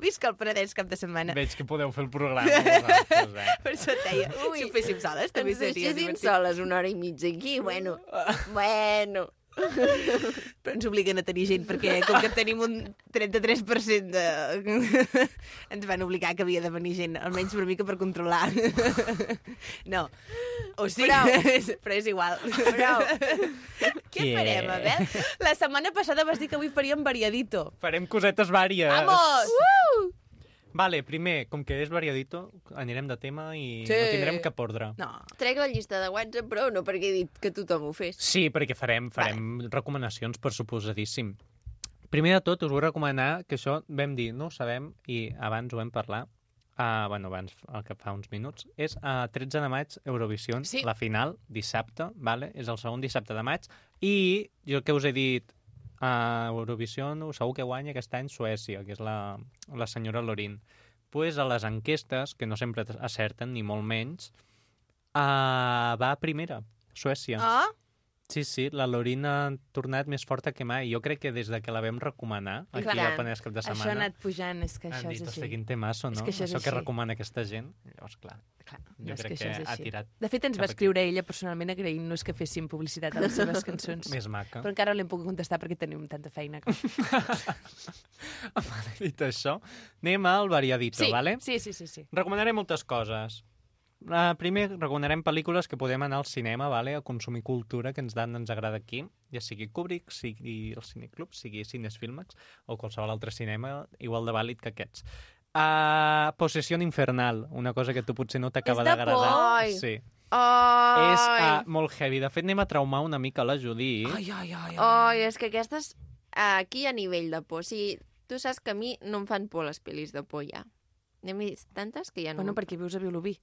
Visca el Penedès cap de setmana. Veig que podeu fer el programa vosaltres, eh? Per això et deia, Ui, si ho féssim soles també Ens seria deixéssim divertit. soles una hora i mitja aquí, bueno, bueno. Però ens obliguen a tenir gent, perquè com que tenim un 33% de... ens van obligar que havia de venir gent, almenys una mica per controlar. No. O sí, Prou. però és igual. Prou. Què Què? farem, Abel? La setmana passada vas dir que avui faríem variadito. Farem cosetes vàries. Vamos! Uh! Vale, primer, com que és variadito, anirem de tema i Sí. no tindrem cap ordre. No. Trec la llista de WhatsApp, però no perquè he dit que tothom ho fes. Sí, perquè farem, farem recomanacions, per suposadíssim. Primer de tot, us vull recomanar que això vam dir, no ho sabem, i abans ho vam parlar, uh, bueno, abans, el que fa uns minuts, és a uh, 13 de maig, Eurovisió, Sí. la final, dissabte, vale? és el segon dissabte de maig, i jo que us he dit, a Eurovisió segur que guanya aquest any Suècia, que és la, la senyora Lorin. pues a les enquestes, que no sempre acerten, ni molt menys, uh, va a primera, Suècia. Ah, Sí, sí, la Lorin ha tornat més forta que mai. Jo crec que des de que la vam recomanar aquí Clar. al Penedès cap de això ha setmana, anat pujant, és que això dit, és així. quin temasso, no? És que això és això que així. recomana aquesta gent. Llavors, clar, Clar, jo crec que, és ha així. tirat De fet, ens va aquí. escriure ella personalment agraint-nos que féssim publicitat a les seves cançons. més maca. Però encara no l'hem pogut contestar perquè tenim tanta feina. Que... Vale, dit això, anem al variadito, Sí, vale? sí, sí, sí, sí. Recomanaré moltes coses. Uh, primer, recomanarem pel·lícules que podem anar al cinema, vale? a consumir cultura, que ens dan, ens agrada aquí, ja sigui Kubrick, sigui el Cineclub, sigui Cines Filmax, o qualsevol altre cinema igual de vàlid que aquests. Uh, Possessió infernal, una cosa que tu potser no t'acaba És de d'agradar. por. Ai. Sí. Ai, És uh, molt heavy. De fet, anem a traumar una mica la Judit. Ai, ai, ai. ai. ai, és que aquestes... Aquí a nivell de por. O sigui, tu saps que a mi no em fan por les pel·lis de por ja. N'hem vist tantes que ja no... Bueno, perquè vius a Vilobí.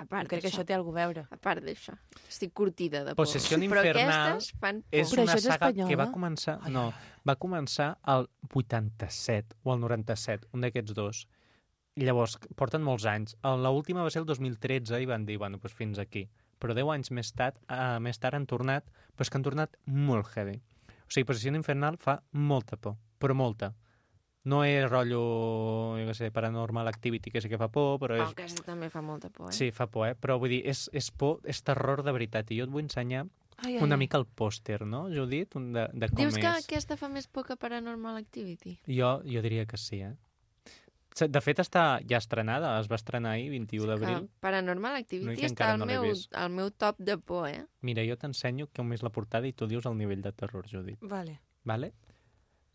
A Jo part crec que això té alguna a veure. A part d'això. Estic curtida de por. Possessió infernal fan por. És Però una és saga espanyola? que va començar... Ai, no, ai, va començar al 87 o al 97, un d'aquests dos. Llavors, porten molts anys. L'última va ser el 2013 i van dir, bueno, doncs fins aquí. Però 10 anys més tard, uh, més tard han tornat, però és que han tornat molt heavy. O sigui, Possessió Infernal fa molta por, però molta. No és rotllo, jo què sé, Paranormal Activity, que sí que fa por, però Oh, és... aquesta també fa molta por, eh? Sí, fa por, eh? Però vull dir, és, és por, és terror de veritat. I jo et vull ensenyar ai, ai. una mica el pòster, no, Judit? Un De, de com Dius que és. aquesta fa més por que Paranormal Activity? Jo, jo diria que sí, eh? De fet, està ja estrenada, es va estrenar ahir, 21 d'abril. Que Paranormal No, Activity que està al no meu, al meu top de por, eh? Mira, jo t'ensenyo com és la portada i tu dius el nivell de terror, Judit. Vale. Vale?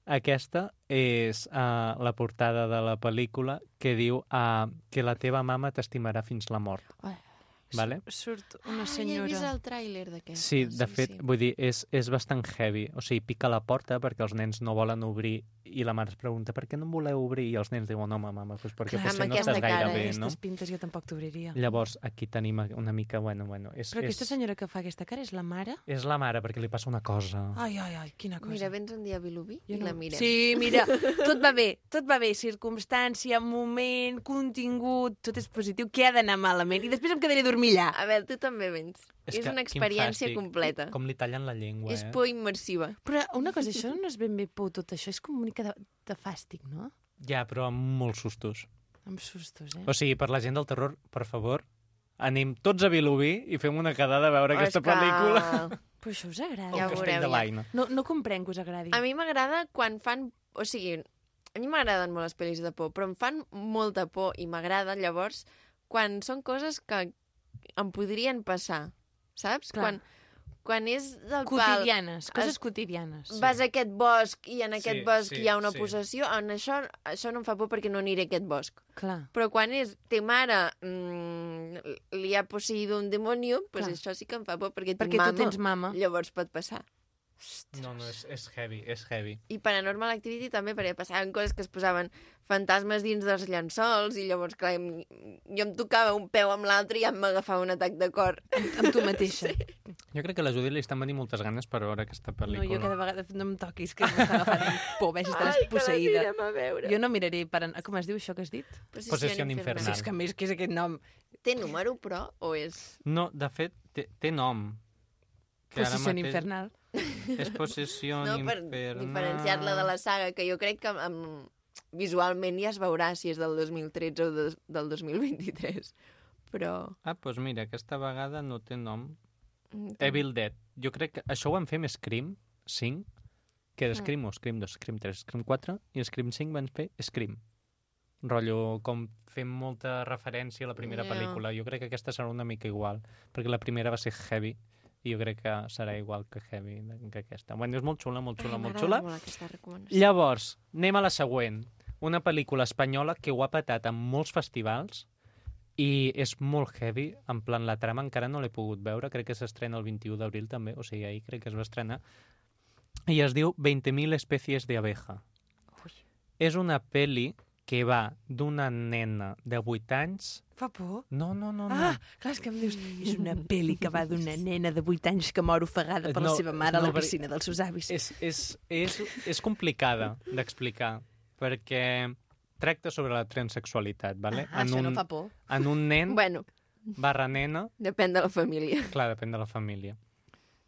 Aquesta és uh, la portada de la pel·lícula que diu uh, que la teva mama t'estimarà fins la mort. Ai. Vale? Surt una Ah, ja he vist senyora... el tràiler d'aquesta. Sí, de fet, vull dir, és, és bastant heavy. O sigui, pica la porta perquè els nens no volen obrir i la mare es pregunta per què no em voleu obrir? I els nens diuen, home, mama, doncs perquè Clar, potser no estàs gaire cara, bé, no? Aquestes pintes jo tampoc t'obriria. Llavors, aquí tenim una mica, bueno, bueno... És, Però aquesta és, senyora que fa aquesta cara és la mare? és la mare perquè li passa una cosa. Ai, ai, ai, quina cosa. Mira, vens un dia a Vilobí i la mirem. Sí, mira, tot va bé, tot va bé, circumstància, moment, contingut, tot és positiu, què ha d'anar malament? I després em quedaré a dormir allà. A veure, tu també vens. És, que, una experiència fàstic. completa. Com li tallen la llengua, És eh? por immersiva. Però una cosa, això no és ben bé por, tot això, és com una mica de, de fàstic, no? Ja, però amb molts sustos. Amb sustos, eh? O sigui, per la gent del terror, per favor, anem tots a Vilobí i fem una quedada a veure Oh, aquesta és que- pel·lícula. Però això us agrada? Ja El castell veureu, de ja. l'Aina. No, no comprenc que us agradi. A mi m'agrada quan fan... O sigui, a mi m'agraden molt les pel·lis de por, però em fan molta por i m'agrada llavors quan són coses que em podrien passar, saps? Clar. Quan, quan és del pal... Quotidianes, coses Es- quotidianes. Vas a aquest bosc i en aquest Sí, bosc sí, hi ha una sí. possessió, en això, això no em fa por perquè no aniré a aquest bosc. Clar. Però quan és te mare mm, li ha poseïdo un demonio, pues Clar. això sí que em fa por perquè, Perquè tinc mama. tu tens mama. Llavors pot passar. No, no, és, és heavy, és heavy. I Paranormal Activity també, perquè passaven coses que es posaven fantasmes dins dels llençols i llavors, clar, em- jo em tocava un peu amb l'altre i ja m'agafava un atac de cor. Amb tu mateixa. Jo crec que a la Judit li estan venint moltes ganes per veure aquesta No, pel·lícula. jo cada vegada no em toquis, que m'està agafant por, veig, estaràs Ai, que posseïda. anirem a veure. Jo no miraré per... Com es diu això que has dit? Possessió infernal. Sí, és que a més, què és aquest nom? Té número, però, o és... No, de fet, té, té nom. Que Possessió mateix infernal. És possessió No, per infernal. diferenciar-la de la saga, que jo crec que amb, visualment ja es veurà si és del 2013 o de, del 2023. Però... Ah, doncs mira, aquesta vegada no té nom. mm, Evil Dead. Jo crec que això ho vam fer amb Scream 5, que era Scream 1, Scream 2, Scream 3, Scream 4, i Scream 5 van fer Scream. Rotllo, com fem molta referència a la primera Ja. pel·lícula. Jo crec que aquesta serà una mica igual, perquè la primera va ser heavy, i jo crec que serà igual que heavy que aquesta. Bueno, és molt xula, molt xula, Ai, molt xula. molt. Llavors, anem a la següent. Una pel·lícula espanyola que ho ha patat en molts festivals i és molt heavy, en plan la trama encara no l'he pogut veure, crec que s'estrena el 21 d'abril també, o sigui, ahir crec que es va estrenar, i es diu 20.000 especies de abeja. És una pel·li que va d'una nena de 8 anys... Fa por? No, no, no, no. Ah, clar, és que em dius, és una pel·li que va d'una nena de 8 anys que mor ofegada per la No, seva mare a no, la perquè- piscina dels seus avis. És, és, és, és complicada d'explicar, perquè tracta sobre la transsexualitat, vale? Ah, això no fa por. en un nen Bueno, barra nena, depèn de la família. clar, depèn de la família.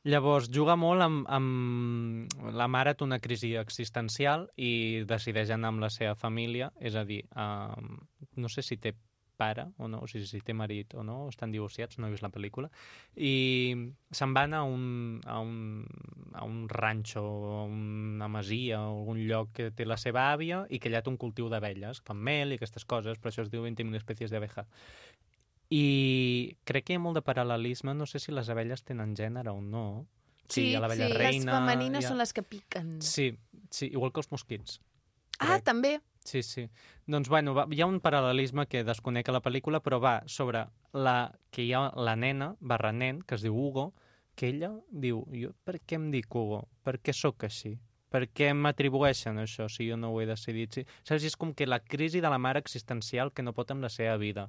Llavors, juga molt amb, amb... La mare té una crisi existencial i decideix anar amb la seva família, és a dir, um, no sé si té pare o no, o sigui, si té marit o no, o estan divorciats, no he vist la pel·lícula, i se'n van a un, a un, a un ranxo, a una masia, o algun lloc que té la seva àvia i que allà té un cultiu d'abelles, fan mel i aquestes coses, però això es diu 20.000 espècies d'abeja. I crec que hi ha molt de paral·lelisme, no sé si les abelles tenen gènere o no. hi ha l'abella les reina... femenines hi ha... són les que piquen. Sí, sí, igual que els mosquits. Ah, crec. també. Sí, sí. Doncs, bueno, va, hi ha un paral·lelisme que desconec a la pel·lícula, però va sobre la, que hi ha la nena, barra nen, que es diu Hugo, que ella diu, jo per què em dic Hugo? Per què sóc així? Per què m'atribueixen això si jo no ho he decidit? Sí, saps? És com que la crisi de la mare existencial que no pot amb la seva vida.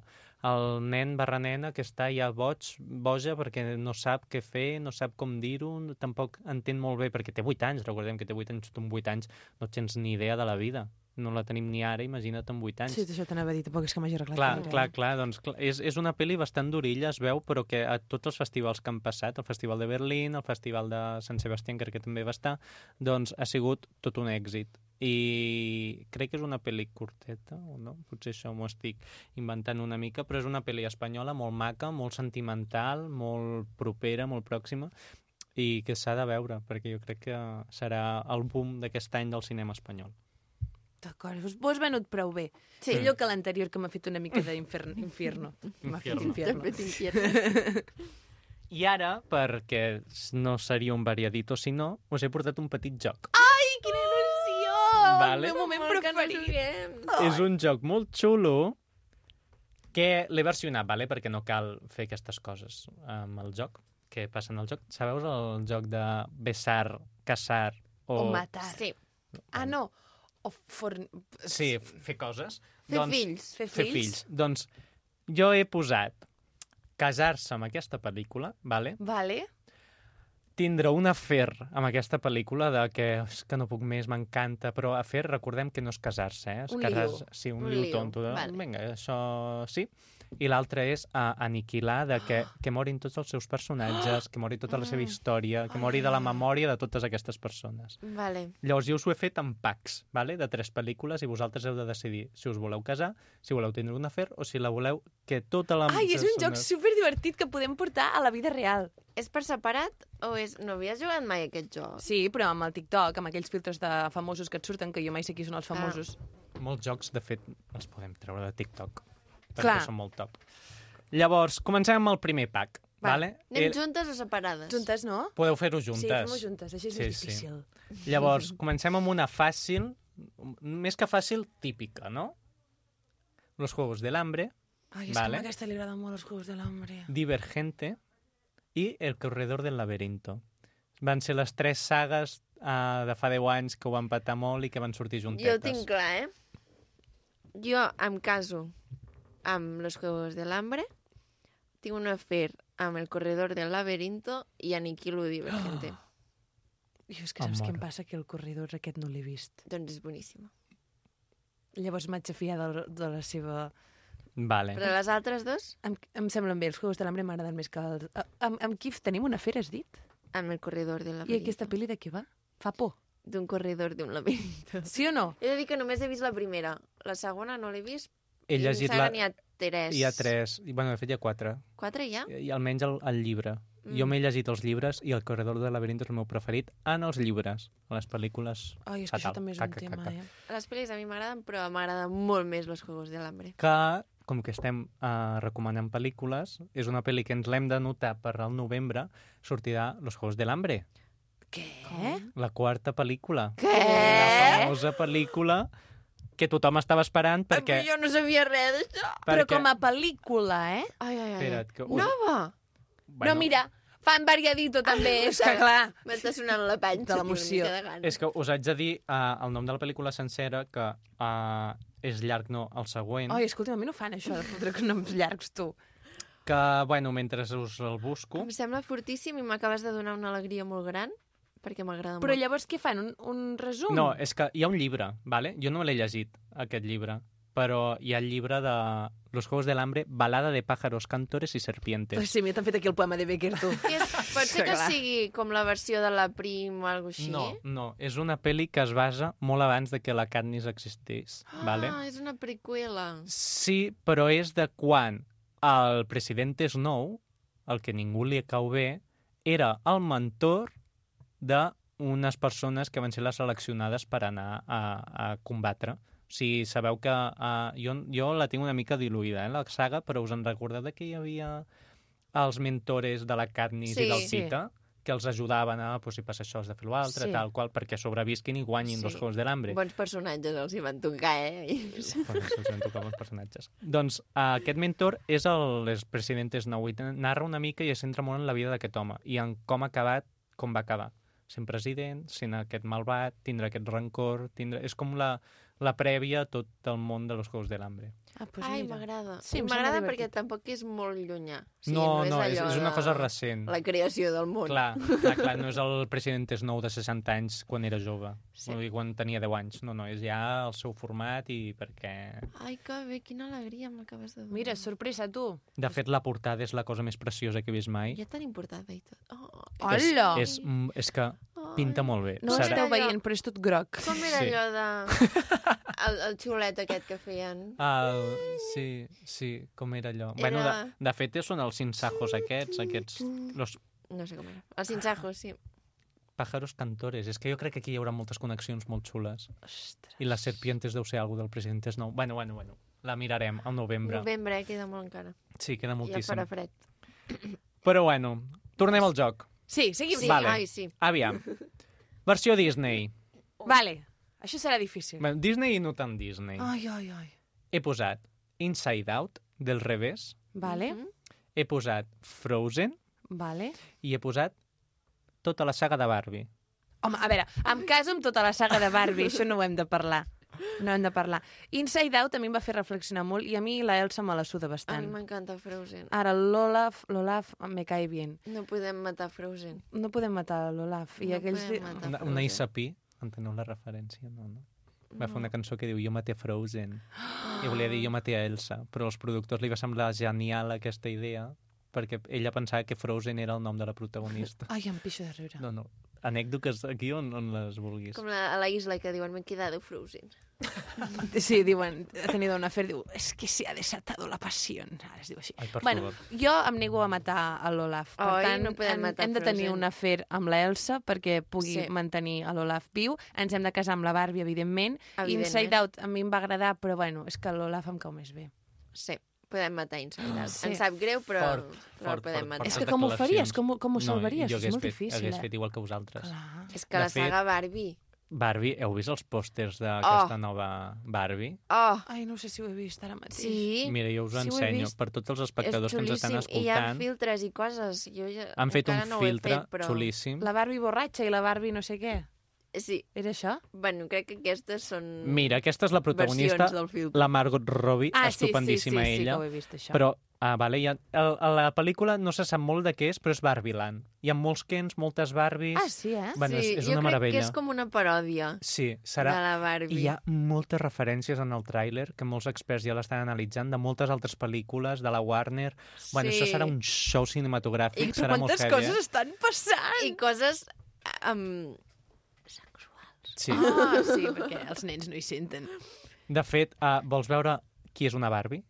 El nen barra nena que està ja boig, boja perquè no sap què fer, no sap com dir-ho, tampoc entén molt bé, perquè té 8 anys, recordem que té 8 anys, tu amb 8 anys no tens ni idea de la vida. No la tenim ni ara, imagina't amb 8 anys. Sí, això t'anava a dir, tampoc és que m'hagi arreglat. Clar, clar, clar, doncs clar, és, és una pel·li bastant d'orilla, es veu, però que a tots els festivals que han passat, el Festival de Berlín, el Festival de Sant Sebastià, crec que també va estar, doncs ha sigut tot un èxit. I crec que és una pel·li curteta, o no? Potser això m'ho estic inventant una mica, però és una pel·li espanyola molt maca, molt sentimental, molt propera, molt pròxima, i que s'ha de veure, perquè jo crec que serà el boom d'aquest any del cinema espanyol. D'acord, us, vos venut prou bé. Sí. Millor que l'anterior, que m'ha fet una mica d'infierno. M'ha fet Infierno. infierno. I ara, perquè no seria un variadito si no, us he portat un petit joc. Ai, quina il·lusió! Vale. El meu moment Molt que no preferit. juguem. És un joc molt xulo que l'he versionat, vale? perquè no cal fer aquestes coses amb el joc, que passen al joc. Sabeu el joc de besar, casar o... O matar. Sí, Ah, no. O forn... Sí, fer coses. fer fills. Fer Fer fills. fills. Doncs jo he posat casar-se amb aquesta pel·lícula, vale? Vale. tindre un afer amb aquesta pel·lícula de que és que no puc més, m'encanta, però afer, recordem que no és casar-se, eh? És Un casar liu. Sí, un, Un liu liu, tonto. De... vale. Vinga, això sí. I l'altre és uh, aniquilar, de que, que morin tots els seus personatges, que mori tota la seva història, que mori de la memòria de totes aquestes persones. Vale. Llavors, jo us ho he fet en packs, vale? de tres pel·lícules, i vosaltres heu de decidir si us voleu casar, si voleu tindre un afer, o si la voleu que tota la... Ai, és un joc superdivertit que podem portar a la vida real. És per separat o és... No havies jugat mai a aquest joc? Sí, però amb el TikTok, amb aquells filtres de famosos que et surten, que jo mai sé qui són els famosos. Molts jocs, de fet, els podem treure de TikTok, perquè Clar. són molt top. Llavors, comencem amb el primer pack, Va, vale? Anem El- juntes o separades? Juntes, no? Podeu fer-ho juntes. Sí, fem-ho juntes, així és Sí, més sí. difícil. Llavors, comencem amb una fàcil, més que fàcil, típica, no? Los Juegos del Hambre, Ai, és Vale. que a aquesta li agraden molt els Juegos de l'Hambre. Divergente i El Corredor del Laberinto. Van ser les tres sagues uh, de fa 10 anys que ho van patar molt i que van sortir juntetes. Jo ho tinc clar, eh? Jo em caso amb Los Juegos del Hambre, tinc un afer amb El Corredor del Laberinto i aniquilo Divergente. Jo és que saps què em passa? Que el corredor aquest no l'he vist. Doncs és boníssima. Llavors m'haig de fiar de, de la seva... Vale. Però les altres dos, Em, em semblen bé, els Juegos de l'Hambre m'agraden més que els... Amb, amb qui tenim una fera, has dit? amb El Corredor del I Laberinto. aquesta pel·li de què va? Fa por. D'un corredor d'un laberinto. Sí o no? He de dir que només he vist la primera. La segona no l'he vist. He llegit la... n'hi ha tres. Hi ha tres, i, bueno, de fet hi ha quatre, Quatre ja? i almenys el, el llibre. Mm. Jo m'he llegit els llibres i El Corredor del Laberinto és el meu preferit en els llibres. A les pel·lícules... Ai, és que això també és un Caca, tema, caca. eh? Les pel·lis a mi m'agraden, però m'agraden molt més Los Juegos del Hambre. que, com que estem uh, recomanant pel·lícules, és una pel·li que ens l'hem de notar per al novembre, sortirà Los Juegos del Hambre, Què? la quarta pel·lícula. Què? La famosa pel·lícula que tothom estava esperant perquè... Però jo no sabia res d'això. Però perquè... com a pel·lícula, eh? Ai, ai, ai. Espera't, que Nova! Bueno. No, mira, fan variadito també, és que clar. M'està sonant la panxa. De l'emoció. És que us haig de dir uh, el nom de la pel·lícula sencera, que uh, és llarg, no, el següent, Ai, escolta, a mi no fan això de fotre noms llargs, tu. que, bueno, mentre us el busco... Em sembla fortíssim i m'acabes de donar una alegria molt gran perquè m'agrada Però molt. llavors què fan? Un, un resum? No, és que hi ha un llibre, vale? jo no l'he llegit, aquest llibre, però hi ha el llibre de Los Juegos del Hambre, Balada de pájaros, cantores i serpientes. Pues sí, m'he fet aquí el poema de Becker, tu. És, pot ser que sigui com la versió de la Prim o alguna així? No, no, és una pel·li que es basa molt abans de que la Katniss existís, Ah, vale? és una preqüela. Sí, però és de quan el president Snow, el que ningú li cau bé, era el mentor d'unes persones que van ser les seleccionades per anar a, a combatre. O sigui, sabeu que uh, jo, jo la tinc una mica diluïda, eh, la saga, però us en recordeu de que hi havia els mentores de la Katniss Sí. i del Pita, que els ajudaven a, pues, si passa això, has de fer l'altre, Sí. tal qual, perquè sobrevisquin i guanyin Sí. els Juegos de l'Hambre. Bons personatges els hi van tocar, eh? Bueno, se'ls van tocar molts personatges. Doncs uh, aquest mentor és el president Snow i narra una mica i es centra molt en la vida d'aquest home i en com ha acabat, com va acabar. Sent president, sent aquest malvat, tindre aquest rancor, tindre... és com la, la prèvia a tot el món de los Juegos de l'Hambre. Ah, pues Ai, m'agrada. Sí, m'agrada perquè tampoc és molt llunyà. O no, no, és, allò és una de cosa recent. La creació del món. Clar, clar, clar, no és el president Snow de 60 anys quan era jove, Sí. sí. quan tenia 10 anys. No, no, és ja el seu format i perquè... Ai, que bé, quina alegria m'acabes de donar. Mira, sorpresa, tu. De fet, la portada és la cosa més preciosa que he vist mai. Ja tan importada i tot. Oh, Hola! És, és, és que pinta molt bé. No ho Serà- esteu veient, però és tot groc. Com era Sí. allò de... El, el xulet aquest que feien? El, sí, sí, com era allò? Era... Bueno, de, de fet, són els sinsajos aquests, aquests, los No sé com era. Els sinsajos, sí. pájaros cantores. És que jo crec que aquí hi haurà moltes connexions molt xules. Ostres. I les serpientes deu ser algo del president Snow. Bueno, bueno, bueno. La mirarem al novembre. Novembre, eh, queda molt encara. Sí, queda Ja moltíssim. farà fred. Però bueno, tornem al joc. Sí, seguim. Sí, Vale. ai, sí. Aviam. Versió Disney. Vale, això serà difícil. Bueno, Disney i no tant Disney. Ai, ai, ai. He posat Inside Out, del revés. Vale, Mhm. He posat Frozen vale. i he posat tota la saga de Barbie. Home, a veure, em caso amb tota la saga de Barbie, això no ho hem de parlar. no hem de parlar. Inside Out mi em va fer reflexionar molt i a mi la Elsa me la suda A mi bastant. m'encanta Frozen. Ara, l'Olaf, l'Olaf me cae bien. No podem matar Frozen. No podem matar l'Olaf. I No aquells... podem matar Una, Frozen. una Isapí, enteneu la referència? No, no. Va fer una cançó que diu Jo maté Frozen. I volia dir Jo maté a Elsa. Però als productors li va semblar genial aquesta idea perquè ella pensava que Frozen era el nom de la protagonista. Ai, em pixo de riure. No, no. Anècdotes aquí on, on les vulguis. Com la, a la isla que diuen, m'he quedado Frozen. Sí, diuen, ha tenido un afer, diu, es que se ha desatado la passió. Ara es diu així. Ai, bueno, favor. jo em nego a matar a l'Olaf. Per Oi, tant, no podem hem, matar hem de tenir Frozen. un afer amb la Elsa perquè pugui Sí. mantenir a l'Olaf viu. Ens hem de casar amb la Barbie, evidentment. Evidentment. Inside Out a mi em va agradar, però bueno, és que l'Olaf em cau més bé. Sí, podem matar Inside Out. Sí. Em sap greu, però, Fort, però fort, podem fort, matar. És que com ho faries? Com, ho- com ho salvaries? jo és molt fet, difícil, hagués eh? fet igual que vosaltres. Clar. És que De la fet- saga Barbie... Barbie, heu vist els pòsters d'aquesta nova Barbie? Oh, Ai, no sé si ho he vist ara mateix. sí, Mira, jo us ho Sí, ho ensenyo vist. per tots els espectadors que ens estan xulíssim. I hi ha escoltant. filtres i coses. Jo ja, Han fet un no ho filtre fet, però... xulíssim. La Barbie borratxa i la Barbie no sé què. Sí, Era això? bueno, crec que aquestes són Mira, aquesta és la protagonista, la Margot Robbie, Ah, sí, sí, sí, estupendíssima sí, ella. que ho he vist, això. Però, ah, vale, ha, el, a la pel·lícula no se sap molt de què és, però és Barbieland. Hi ha molts Kens, moltes Barbies... Ah, sí, eh? Bueno, sí, és, és jo una crec meravella. que és com una paròdia Sí, de serà... la Barbie. I hi ha moltes referències en el tràiler que molts experts ja l'estan analitzant de moltes altres pel·lícules, de la Warner... Bueno, Sí. això serà un show cinematogràfic, I serà molt Quantes heavy, coses eh? estan passant? I coses um. Sí. Ah, sí, perquè els nens no hi senten. De fet, uh, vols veure qui és una Barbie?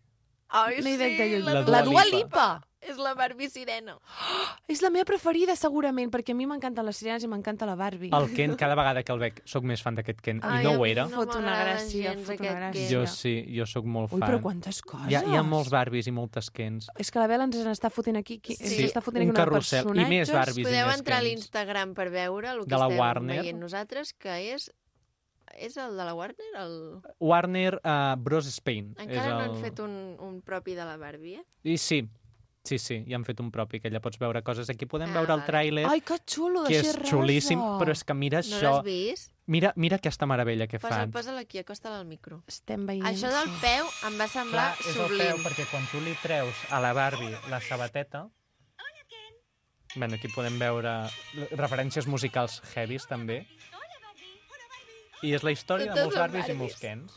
Ai, No lluny. La La Dua Dua Lipa. Lipa! És la Barbie sirena. És la meva preferida, segurament, perquè a mi m'encanten les sirenes i m'encanta la Barbie. El Ken, cada vegada que el veig, sóc més fan d'aquest Ken. Ai, I no ho era. no Fot una gràcia, fot una gràcia. Ken. Jo sí, jo sóc molt Ui, fan. però quantes coses! Hi ha, hi ha molts Barbies i moltes Kens. És que la Bela ens n'està fotent aquí, qui, Sí, ens està fotent aquí un una carrusel. I més Barbies i Podeu més entrar a l'Instagram per veure el que De la estem Warner. veient nosaltres, que és... És el de la Warner? El... Warner uh, Bros. Spain. Encara és no el... han fet un, un propi de la Barbie, eh? I sí, sí, sí, ja han fet un propi, que allà pots veure coses. Aquí podem Ah, veure el vale. tràiler, Ai, que xulo, de que és rosa. xulíssim, però és que mira No això, l'has vist? mira, mira aquesta meravella que Posa'l, fan. posa'l aquí, acosta-la al micro. Estem veient... Això del peu em va semblar és el sublim. peu, perquè quan tu li treus a la Barbie la sabateta... Bueno, aquí podem veure referències musicals heavies, també. I és la història de Totes molts són Barbies i molts. Kens.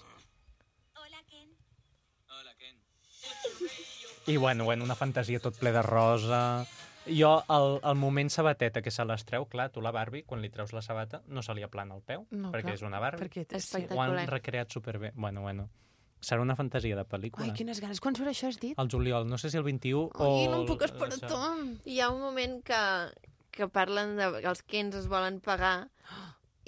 I bueno, bueno, una fantasia tot ple de rosa... Jo, el, el moment sabateta que se les treu, clar, tu la Barbie, quan li treus la sabata, no se li aplana el peu, No, perquè clar, és una Barbie. Perquè. Espectacular. Ho han recreat superbé. Bueno, bueno. Serà una fantasia de pel·lícula. Ai, quines ganes. Quan surt això, has dit? El juliol, no sé si el 21 o... Ai, no em puc esperar això. tant. Hi ha un moment que, que parlen de que els Kens es volen pagar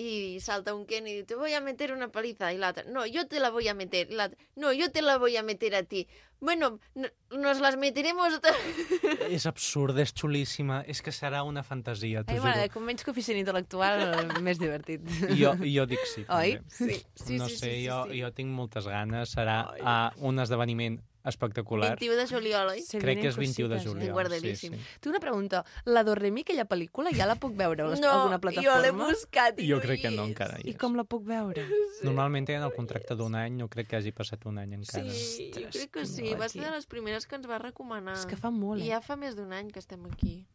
i salta un Ken i diu, te voy a meter una paliza, i l'altre, no, yo te la voy a meter, i l'altre, no, yo te la voy a meter a ti. Bueno, no, nos las meteremos... És absurd, és xulíssima, és que serà una fantasia, t'ho Ai, juro. m'agrada, com menys coeficient intel·lectual, més divertit. Jo, jo dic sí, Oi? també. Sí, sí, no sí, sé, sí, sí, jo, sí. jo tinc moltes ganes, serà uh, un esdeveniment espectacular. 21 de juliol, oi? Se Crec que és vienen 21 de juliol. Eh? guardadíssim. Sí, sí. Tinc una pregunta. La Doremi, aquella pel·lícula, ja la puc veure a les- No, alguna jo plataforma? l'he buscat i Jo no crec que no encara hi I com la puc veure? Normalment tenen el contracte d'un any, no crec que hagi passat un any encara. Sí, jo Ostres, crec que sí. Va ser de les primeres que ens va recomanar. És que fa molt, I eh? ja fa més d'un any que estem aquí.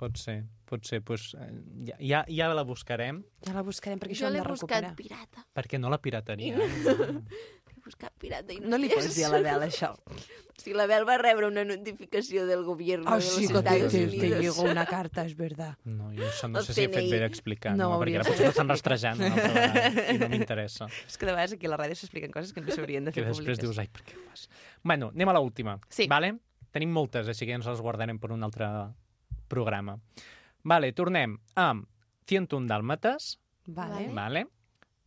Pot ser, pot ser. Pues, eh, ja, ja, ja la buscarem, Ja la buscarem, perquè Jo això hem l'he de buscat recuperar. pirata. perquè no la pirateria. L'he buscat pirata i no, No li pots dir a la Bel, això. Si la Bel va rebre una notificació del govern Ah, de sí, los que te, Estados te, te Unidos. llegó una carta, és verdad. No, jo això no El sé si he fet bé d'explicar, No, no, perquè ara potser m'estan rastrejant i no m'interessa. És que de vegades aquí a la ràdio s'expliquen coses que no s'haurien de Que fer després públiques. dius, ai, per què ho fas? Bueno, anem a l'última. Sí. Vale? Tenim moltes, així que ens les guardarem per un altre programa. Vale, tornem amb 101 dàlmates, Vale. Vale. vale?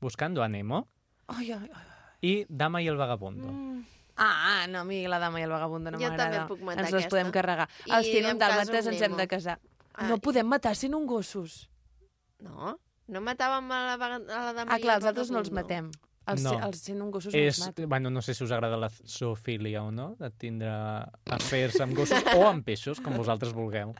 Buscando a Nemo Ai, ai, ai. I Dama i el vagabundo. Mm. Ah, no, a mi la dama i el vagabundo no Jo també m'agrada. puc matar Ens les aquesta. podem carregar. I Els Tinum caso dàlmates ens hem de casar. Ah, No podem matar sent un gossos. No, no matàvem a la, a la dama Ah, i clar, els altres no els matem. Els, No. els sent un gossos És, bueno, no sé si us agrada la zoofília o no, de tindre afers amb gossos o amb peixos, com vosaltres vulgueu.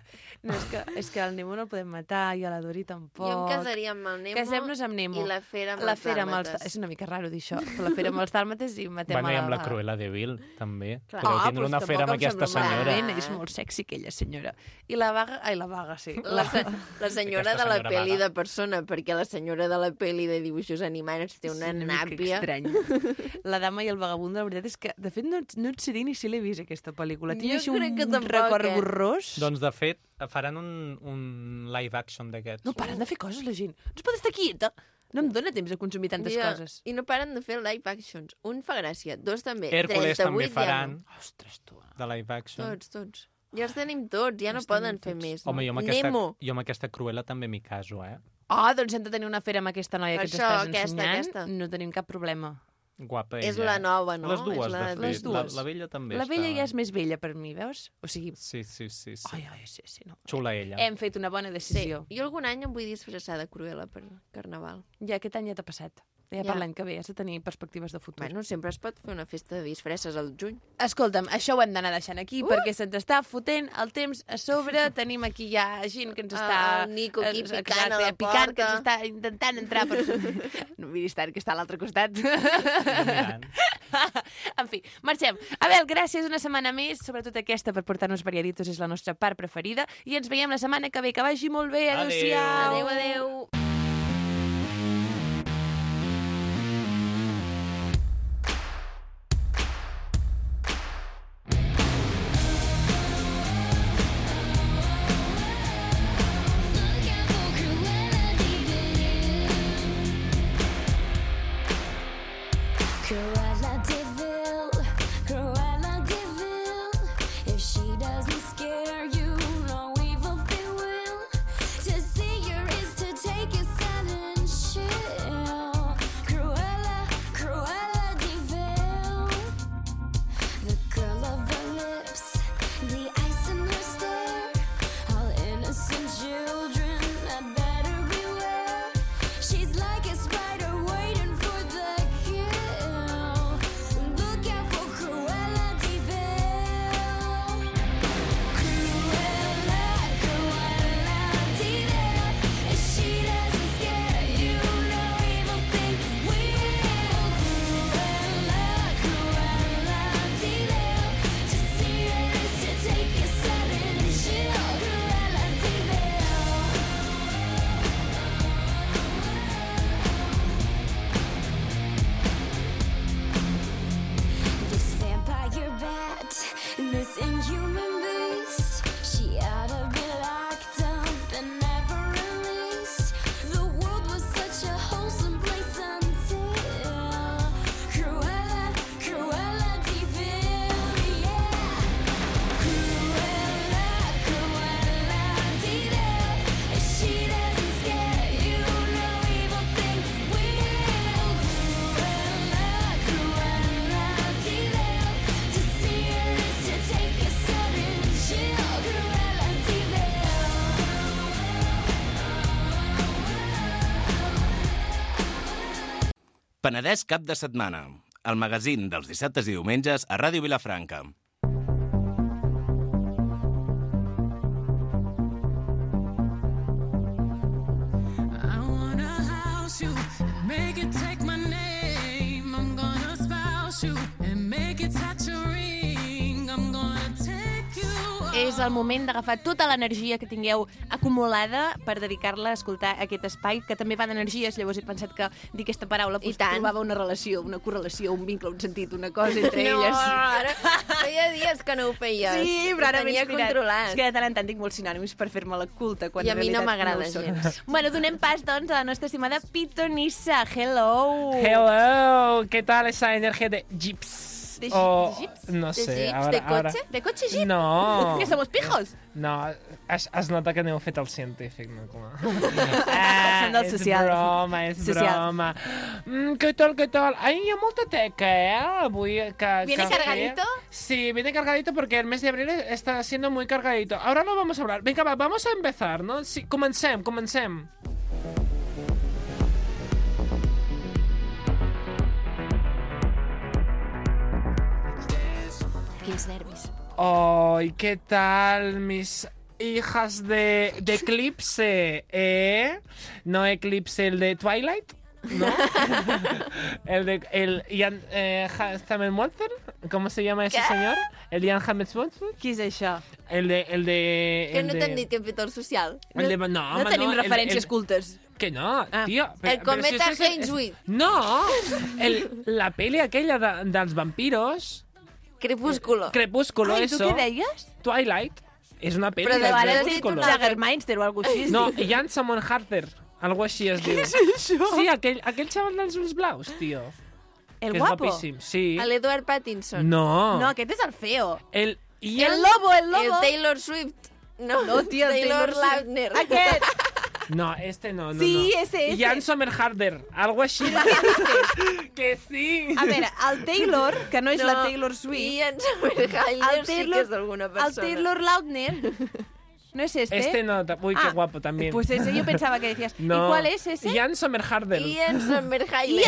No, és que, és que el Nemo no el podem matar i a la Dori tampoc. Jo em casaria amb el Nemo Casem-nos amb Nemo. i la Fera amb la els fera amb els... És una mica raro dir això, però la fera amb els dàlmates i matem Bueno, i a amb la Cruella de Vil, també. Clar. Podeu Ah, tindre una afera amb aquesta senyora. malament, És molt sexy, aquella senyora. I la vaga... Ai, la vaga, sí. La, se- la senyora Aquesta de la senyora peli vaga. de persona, perquè la senyora de la peli de dibuixos animats té una, Sí, nàpia. estrany. La dama i el vagabund, la veritat és que, de fet, no, no et sé dir ni si l'he vist, aquesta pel·lícula. Tinc Jo així un crec que tampoc, record eh? borrós. Doncs, de fet, faran un, un live action d'aquests. No paren de fer coses, la gent. No es pot estar quieta. No em dóna temps de consumir tantes Ja, coses. I no paren de fer live actions. Un fa gràcia, dos també. Hércules 38 també ja faran no. Ostres, tu. de live action. Tots, tots. Ja els tenim tots, ja no Els poden tenim fer tots. més. Home, jo amb, aquesta, Nemo. jo amb aquesta Cruella també m'hi caso, eh? Ah, doncs hem de tenir una fera amb aquesta noia que ens Això, estàs aquesta, ensenyant. aquesta. No tenim cap problema. Guapa És ella. la nova, no? Les dues, És la... de fet. Les dues. La, la vella també La vella està... ja és més vella per mi, veus? O sigui, Sí, sí, sí. sí. ai, ai, sí, sí, no. Xula ella. Hem fet una bona Sí, decisió. jo algun any em vull disfressar de Cruella per Carnaval. Ja aquest any ja t'ha passat. Ja, Ja. per l'any que ve has de tenir perspectives de futur. Bueno, sempre es pot fer una festa de disfresses al juny. Escolta'm, això ho hem d'anar deixant aquí uh! perquè se'ns està fotent el temps a sobre. Tenim aquí ja gent que ens està... Ah, el Nico aquí eh, picant a la picant, que porta. ens està intentant entrar per... no miris tant, que està a l'altre costat. En fi, marxem. Abel, gràcies una setmana més, sobretot aquesta per portar-nos variaditos, és la nostra part preferida. I ens veiem la setmana que ve. Que vagi molt bé. Adéu-siau. Adéu, adéu. Cruella Penedès cap de setmana. El magazín dels dissabtes i diumenges a Ràdio Vilafranca. És el moment d'agafar tota l'energia que tingueu acumulada per dedicar-la a escoltar aquest espai, que també va d'energies, llavors he pensat que dir aquesta paraula pues, tant. trobava una relació, una correlació, un vincle, un sentit, una cosa entre no, elles. ara feia dies que no ho feies. Sí, però ara m'he controlat. És que de tant en tant tinc molts sinònims per fer-me la culta, quan I a en mi no m'agrada són. gens. Bueno, donem pas, doncs, a la nostra estimada Pitonissa. Hello! Hello, ¿qué tal esa energía de Jeeps? ¿De O-? No De sé, jeeps, ahora, de cotxe? De cotxe jeep? No. Que somos pijos? No, es, es nota que no heu fet el científic, no? Com a... Del és social. broma, és Social. broma. Mm, què tal, què tal? Ai, hi ha molta teca, eh? Avui que, ¿Viene que cargadito? Sí, viene cargadito porque el mes de abril está siendo muy cargadito. Ahora lo vamos a hablar. Venga, va, vamos a empezar, ¿no? Sí, comencem, comencem. Nervis. Ay, ¿qué tal, mis hijas de, de Eclipse? ¿Eh? ¿No Eclipse el de Twilight? ¿No? el de el Ian eh, ¿cómo se llama ese ¿Qué? señor? El Ian Hammermonster. Qui és això? El de el de Que el no de, t'han dit social? el de- no, No home, tenim no, el- referències el- cultes. Que no, Ah. tio. El cometa si. No! El, la peli aquella de, dels vampiros, Crepúsculo. Crepúsculo, Ai, tu eso. què deies? Twilight, és una peli Però de de vegades he dit Crepúsculo. Jagermeister o alguna cosa així. No, Jan Samon Harter, algo així es diu. és això? Sí, aquell, aquell xaval dels ulls blaus, tio. El que guapo? És guapíssim, sí. L'Edward Pattinson. No. No, aquest és el feo. El El lobo, el lobo. El Taylor Swift. No, No, tio, el Taylor, Taylor Swift. Lautner. Aquest. No, este no, no, Sí, no. ese, ese. Jan Sommerharder, algo així. que sí. A veure, el Taylor, que no és No, la Taylor Swift, Ian Somerhalder el sí Taylor, que és d'alguna el persona. Taylor Lautner, ¿no es este? Este no, uy, qué Ah, guapo también. Pues ese yo pensaba que decías. no. ¿Y cuál es ese? Jan Sommerharder. Ian Somerhalder.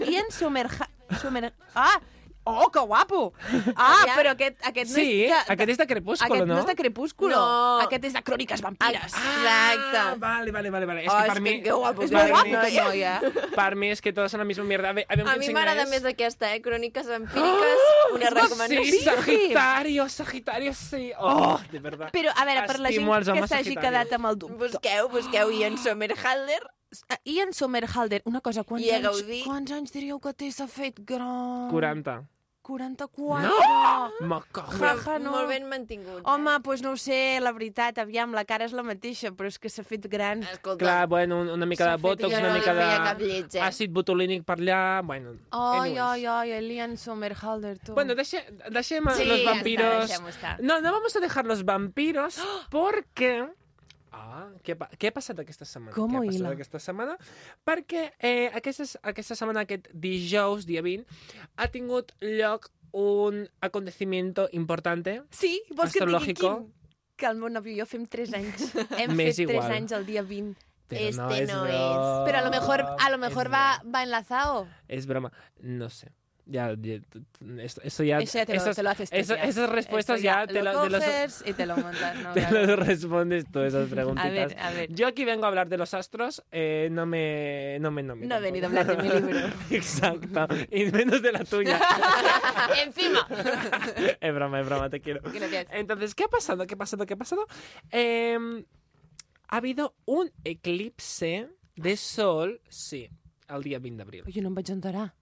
Ian. Ian. Ah! Oh, que guapo! Ah, Ja. però aquest, aquest no Sí, és... de- aquest és de Crepúsculo, aquest no? no és de Crepúsculo. No. Aquest és de Cròniques Vampires. Exacte. Ah, vale, vale, vale, vale. Es Oh, que és para que mí... qué guapo és que molt és, guapo, noia. que noia. Para mí es que todos son la misma mierda. A ver, A mi m'agrada més aquesta, eh? Cròniques vampíriques, una Sí, recomanació. Sagitario, Sagitario, sí. Oh, de verdad. Però, a veure, per la gent que s'hagi quedat amb el dubte. Busqueu, busqueu Ian Somerhalder. Ian Somerhalder, una cosa, quants, a anys, quants anys diríeu que té? S'ha fet gran... 40. 44. Me cago. Jaja, no. Molt ben mantingut. Home, doncs pues no ho sé, la veritat, aviam, la cara és la mateixa, però és que s'ha fet gran. Escolta, Clar, bueno, un- una mica de botox, una no mica cap de lleig, eh? àcid botulínic per allà, bueno... Ai, ai, ai, el Ian Somerhalder, tu. Bueno, deje, dejemos Sí, los vampiros. estar. no, no vamos a dejar los vampiros porque... Ah, què, què ha passat aquesta setmana? Com què ha passat hila? aquesta setmana? Perquè eh, aquesta, aquesta setmana, aquest dijous, dia 20, ha tingut lloc un acontecimiento importante. Sí, vols que et digui Astrológico. quin? Que el meu nòvio i jo fem 3 anys. Hem M'és fet 3 igual. anys el dia 20. Pero no Este es no broma. Pero a lo mejor, a lo mejor Es va, va enlazado. Es broma. No sé. Ya, ya, ya... Eso ya te lo, esas, te lo haces ya. esas respuestas Eso ya, te, lo lo- te los, coges y te lo montas, ¿no? te Claro. los respondes tú, esas A preguntitas. ver, a ver. Yo aquí vengo a hablar de los astros, eh, no me no me nominen, No he venido a hablar de mi libro. Exacto, y menos de la tuya. Encima. es broma, es broma, te quiero. Gracias. Entonces, ¿qué ha pasado? ¿Qué ha pasado? ¿Qué ha pasado? Eh, ha habido un eclipse de sol, sí, el día 20 d'abril. Jo no em vaig enterar.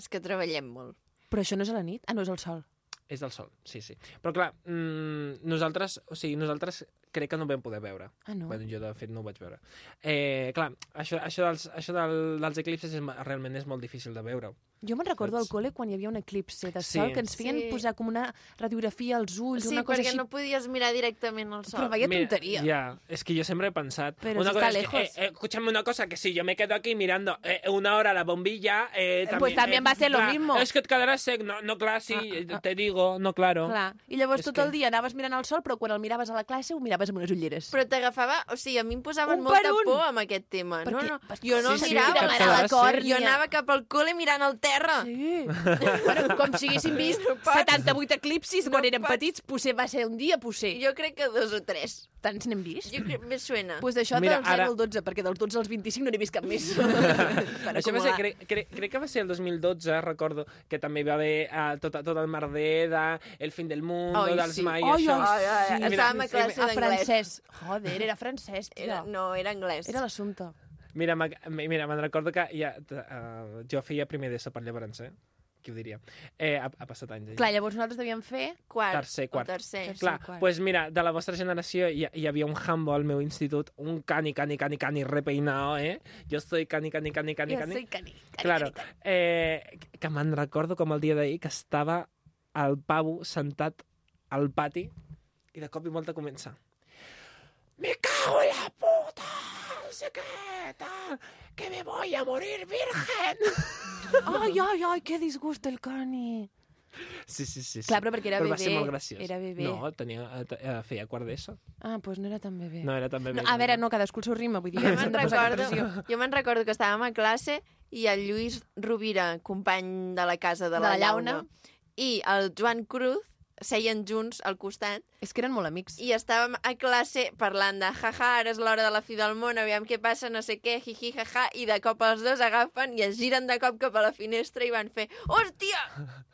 És que treballem molt. Però això no és a la nit? Ah, no, és el sol. És del sol, sí, sí. Però clar, mm, nosaltres, o sigui, nosaltres crec que no vam poder veure. Ah, no? Bueno, jo de fet no ho vaig veure. Eh, clar, això, això, dels, això del, dels eclipses és, realment és molt difícil de veure. Jo me'n recordo al col·le quan hi havia un eclipse de Sí. sol que ens feien Sí. posar com una radiografia als ulls, Sí, una cosa perquè així. no podies mirar directament al sol. Però vaya tonteria. Ya, es que yo siempre he pensado. Pero una si cosa está es que, lejos. eh, eh, escúchame una cosa, que si yo me quedo aquí mirando eh, una hora la bombilla, eh, también, pues también va a ser lo clar, mismo. Es que te quedarás sec. No, no, claro, sí, Ah, ah, ah. te digo, no, claro. Clar. I llavors És tot que- el dia anaves mirant el sol, però quan el miraves a la classe ho miraves amb unes ulleres. Però t'agafava... O sigui, a mi em posaven Un molta un. por amb aquest tema. No, no, jo no Sí, sí, mirava. quedaràs la còrnia. Jo anava cap al col·le mirant al terra. Sí. bueno, com si haguéssim vist 78 eclipsis quan No érem pots. petits, potser va ser un dia, potser. Jo crec que dos o tres. Tants n'hem vist? Jo crec, me suena. Pues d'això Mira, del 0 ara- al 12, perquè dels 12 als 25 no n'he vist cap més. Això va ser, crec, crec, crec que va ser el 2012, recordo, que també hi va haver uh, tot, tot el merder de El fin del mundo, Ai, dels sí. mai, Ai, això. ai, Ai, ai, sí, estàvem a sí, classe a d'anglès. francès. Joder, era francès, tio. Era, no, era anglès. Era l'assumpte. Mira, mira, me'n recordo que ja, uh, jo feia primer d'ESO per llavors, eh? Qui ho diria? Eh, ha, ha passat anys. eh? Clar, llavors nosaltres devíem fer... quart. Tercer, quart. Tercer. Tercer. Clar, quart. pues mira, de la vostra generació hi, hi havia un handball al meu institut, un cani, cani, cani, cani repeinado, eh? Jo soy cani, cani, cani, cani, Jo cani. soy cani, cani, Claro, cani, cani. eh, que me'n recordo com el dia d'ahir que estava el pavo sentat al pati i de cop i volta comença Me cago en la puta! No sé què, tal, que me voy a morir virgen! Ai, ai, ai, que disgust el cani. Sí, sí, sí. sí. Clar, però perquè era Però va ser molt graciós. Era bebè. No, tenia, eh, t- eh, feia quart d'ESO. Ah, doncs no era tan bebè. No, era també No, bebè. a veure, no, cadascú el seu ritme, vull dir, Jo me'n de recordo, jo me'n recordo que estàvem a classe i el Lluís Rovira, company de la casa de, De la la, llauna. llauna, i el Joan Cruz, seien junts al costat És que eren molt amics. i estàvem a classe parlant de jaja, ara és l'hora de la fi del món, aviam què passa, no sé què, jiji, jaja, i de cop els dos agafen i es giren de cop cap a la finestra i van fer hòstia!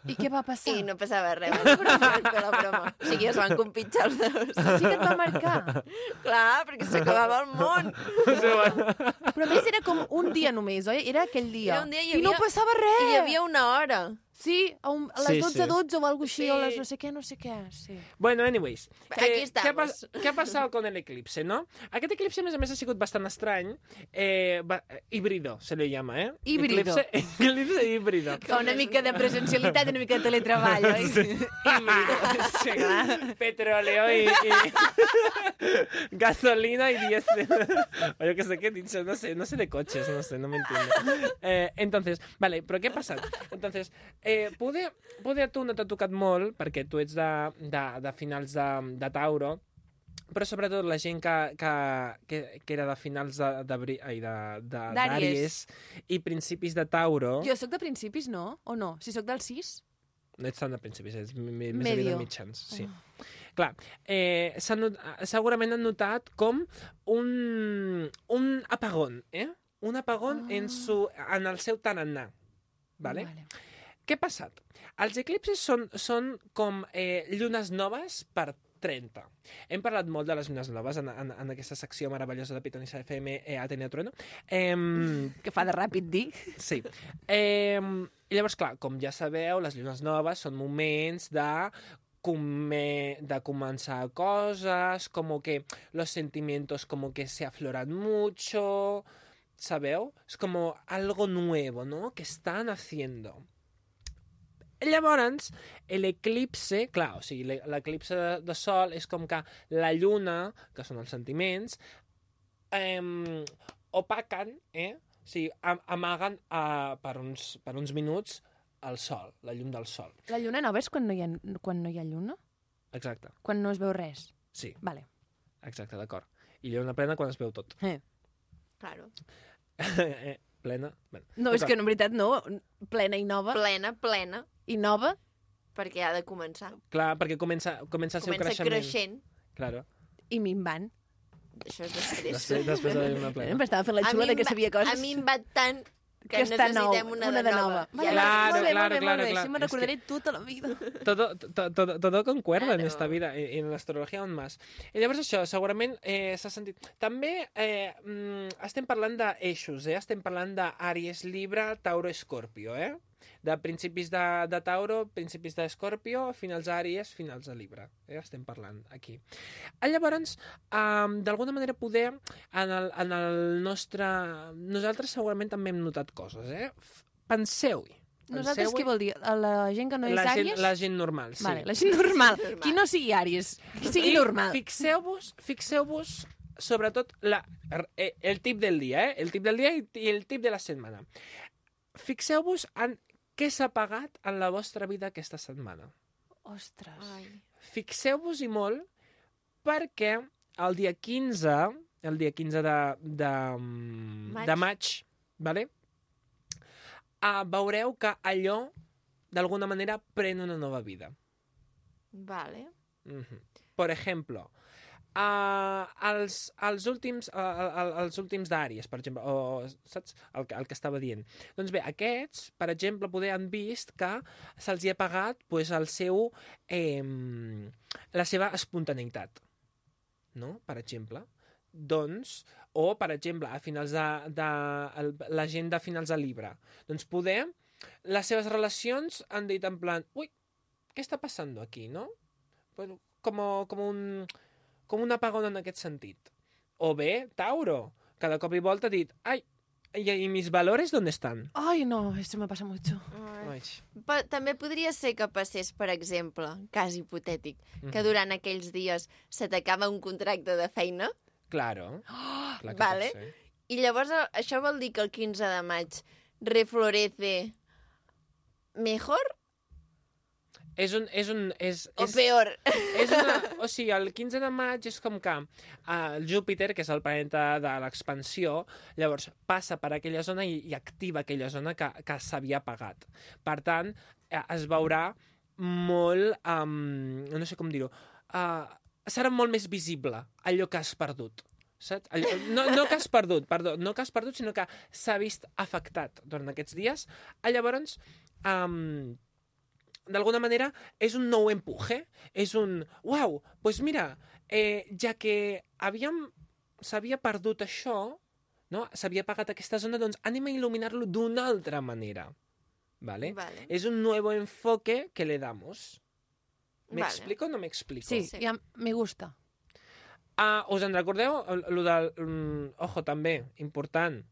I què va passar? I no passava res, van fer la broma. O sigui, es van compitjar els dos. Sí que et va marcar. Clar, perquè s'acabava el món. Però a més era com un dia només, oi? Era aquell dia. Era un dia i I no passava res. I hi havia una hora. Sí, a, un, a les Sí, 12 sí. 12 o algo així, Sí. o les no sé què, no sé què. Sí. Bueno, anyways. Aquí ¿qué, ha, estamos. pas- ¿Qué ha pasado con el eclipse, no? Aquest eclipse, a més a més, ha sigut bastant estrany. Eh, va, eh, híbrido, se li llama, eh? Híbrido. Eclipse, eclipse híbrido. Fa una mica de presencialitat i una mica de teletreball, oi? Híbrido, sí. Petróleo y, y gasolina y diésel. O yo qué sé qué he dicho, no sé, no sé de coches, no sé, no me entiendo. Eh, entonces, vale, però què ha passat? Entonces, eh, poder, poder a tu no t'ha tocat molt, perquè tu ets de, de, de finals de, de Tauro, però sobretot la gent que, que, que, que era de finals de- d'abri- ai, de, de, D'Àries. i principis de Tauro... Jo sóc de principis, no? O no? Si sóc del 6? No ets tant de principis, ets més Medio. aviat de mitjans. Sí. Clar, eh, not, segurament han notat com un, un apagón, eh? Un apagón Ah. en, su, en el seu tarannà. Vale? Vale. Què ha passat? Els eclipses són, són com eh, llunes noves per 30. Hem parlat molt de les llunes noves en, en, en aquesta secció meravellosa de Pitonisa FM eh, Atenea Trueno. Eh, Que fa de ràpid dir. Sí. Eh, I llavors, clar, com ja sabeu, les llunes noves són moments de come, de començar coses, como que los sentimientos como que se afloran mucho, ¿sabeu? Es como algo nuevo, ¿no? Que están haciendo. Llavors, l'eclipse, clar, o sigui, l'e- l'eclipse de, de sol és com que la lluna, que són els sentiments, eh, opaquen, eh? O sigui, am amaguen uh, per, uns, per uns minuts el sol, la llum del sol. La lluna nova és quan no hi ha, quan no hi ha lluna? Exacte, Quan no es veu res? sí, Vale. exacte, d'acord. I lluna plena quan es veu tot. Eh. Claro. eh, plena... Bueno, No, és que en veritat no. Plena i nova. Plena, plena, I nova? perquè ha de començar. Clar, perquè comença, comença el seu Comença creixement. creixent. Claro. I minvant. Això és després. Després, després de la lluna Eh, plena. Em estava fent la xula de que sabia coses. A mi em va tant que, que està nou, necessitem una, una de nova. I Vale, ara- Claro, molt bé, claro, molt bé, claro, molt bé. claro. Així me Es que- recordaré tota la vida. todo, to- todo, todo concuerda en Claro. esta vida, i, i en l'astrologia on més. I llavors això, segurament eh, s'ha sentit... També eh, mm, estem parlant d'eixos, eh? Estem parlant d'Àries, Libra, Tauro, Escorpio, eh? De principis de, de Tauro, principis d'Escorpio, finals d'Àries, finals de Libra. Eh? Estem parlant aquí. Eh, Llavors, um, d'alguna manera poder, en el, en el nostre... Nosaltres segurament també hem notat coses, eh? Penseu-hi. Nosaltres què vol dir? A La gent que no és la gent, àries? la gent normal, sí. Vale, la gent normal. Normal. Qui no sigui àries. Qui sigui I normal. Fixeu-vos, fixeu-vos sobretot la, eh, el tip del dia, eh? El tip del dia i, i el tip de la setmana. Fixeu-vos en què s'ha pagat en la vostra vida aquesta setmana. Ostres. Fixeu-vos-hi molt perquè el dia 15, el dia 15 de, de, Maig. de maig, vale? uh, veureu que allò, d'alguna manera, pren una nova vida. Vale. Mhm. Por ejemplo, uh, els, els últims, uh, els últims d'àries, per exemple, o, saps el, el que estava dient? Doncs bé, aquests, per exemple, poder han vist que se'ls ha pagat pues, el seu, eh, la seva espontaneïtat, no? per exemple. Doncs, o, per exemple, a finals de, de el, la gent de finals de llibre, doncs poder les seves relacions han dit en plan, ui, què està passant aquí, no? Bueno, como, como un com un apagón en aquest sentit. O bé, Tauro, que de cop i volta ha dit, ai, i, i mis valores d'on estan? Ay, no, esto me pasa mucho. Ai. Pa també podria ser que passés, per exemple, cas hipotètic, que Mhm. durant aquells dies se t'acaba un contracte de feina Claro. Clar que Vale. i llavors això vol dir que el 15 de maig reflorece mejor És un... És un és, o és, peor? és una, o sigui, el 15 de maig és com que uh, el Júpiter, que és el planeta de l'expansió, llavors passa per aquella zona i, i activa aquella zona que, que s'havia apagat. Per tant, eh, es veurà molt... Um, no sé com dir-ho. Uh, serà molt més visible allò que has perdut. Saps? Allò, no, no que has perdut, perdó, no que has perdut, sinó que s'ha vist afectat durant aquests dies. Llavors, um, d'alguna manera, és un nou empuje. És un, uau, doncs pues mira, eh, ja que havíem s'havia perdut això, no? s'havia pagat aquesta zona, doncs anem a il·luminar-lo d'una altra manera. ¿Vale? Vale. Es un nuevo enfoque que le damos. ¿Me Vale. explico o no me explico? Sí, sí. ja me gusta. Ah, us en recordeu? El, el del... Mm, ojo, també, important.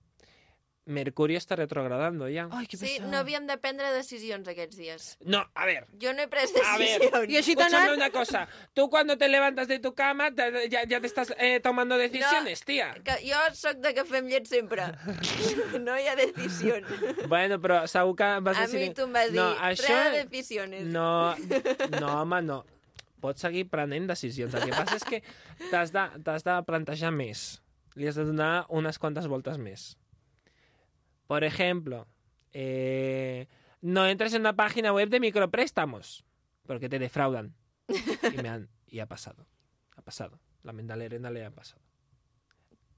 Mercurio està retrogradando ja. Ai, que Sí, no havíem de prendre decisions aquests dies. No, a ver. Jo no he pres A ver, decisions. I així escúchame una cosa. Tú cuando te levantas de tu cama te- ya, ya te estás eh, tomando decisiones, tía. Que jo sóc de cafè amb llet sempre. no hi ha decisions. Bueno, però segur que vas A decidir... mi tu em vas dir, no, no, això... decisions. No, no, home, no. Pots seguir prenent decisions. El que passa és que t'has de, t'has de plantejar més. Li has de donar unes quantes voltes més. Por ejemplo, eh, no entres en una página web de micropréstamos porque te defraudan. Y, me han, y ha pasado. Ha pasado. La Mendalerena le ha pasado.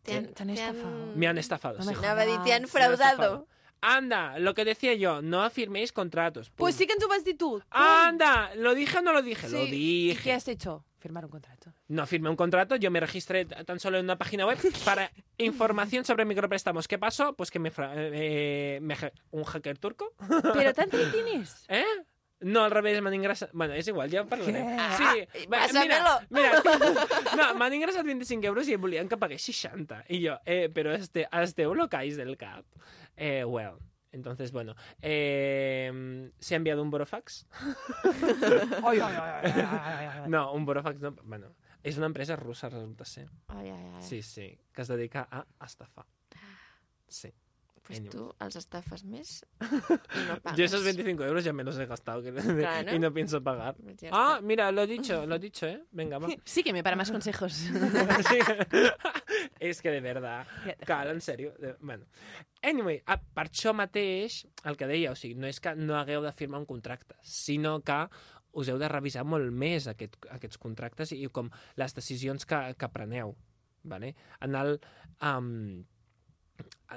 T'han estafado. Me han estafado. No sí. me dir, t'han Me han fraudado. estafado. Anda, lo que decía yo, no afirméis contratos. Pues sí que ens ho vas tu. Anda, ¿lo dije o no lo dije? Lo dije. ¿Y qué has hecho? Firmar un contrato. No firmé un contrato, yo me registré tan solo en una página web para información sobre micropréstamos. ¿Qué pasó? Pues que me, eh, me un hacker turco. Però tant li tienes. ¿Eh? No, al revés, m'han ingressat... Bueno, és igual, en parlarem. Què? Sí, Ah, va, pásamelo. mira, mira, no, m'han ingressat 25 euros i volien que pagués 60. I jo, eh, però este, esteu locais del cap. Eh, well, entonces, bueno, eh, ¿se ha enviado un borofax? No, un borofax no, bueno, és una empresa russa, resulta ser. Sí, sí, que es dedica a estafar. Sí. Pues Anyway. tu els estafes més no pagues. Yo esos 25 euros ya me los he gastado Claro. y no pienso pagar. Pues ya Ah, está. mira, lo he dicho, lo he dicho, ¿eh? Venga, va. Sígueme para más consejos. Sí. és que de verdad, te cal, en sèrio. De... Bueno. Anyway, per això mateix, el que deia, o sigui, no és que no hagueu de firmar un contracte, sinó que us heu de revisar molt més aquest, aquests contractes i com les decisions que, que preneu. Vale? En el, um,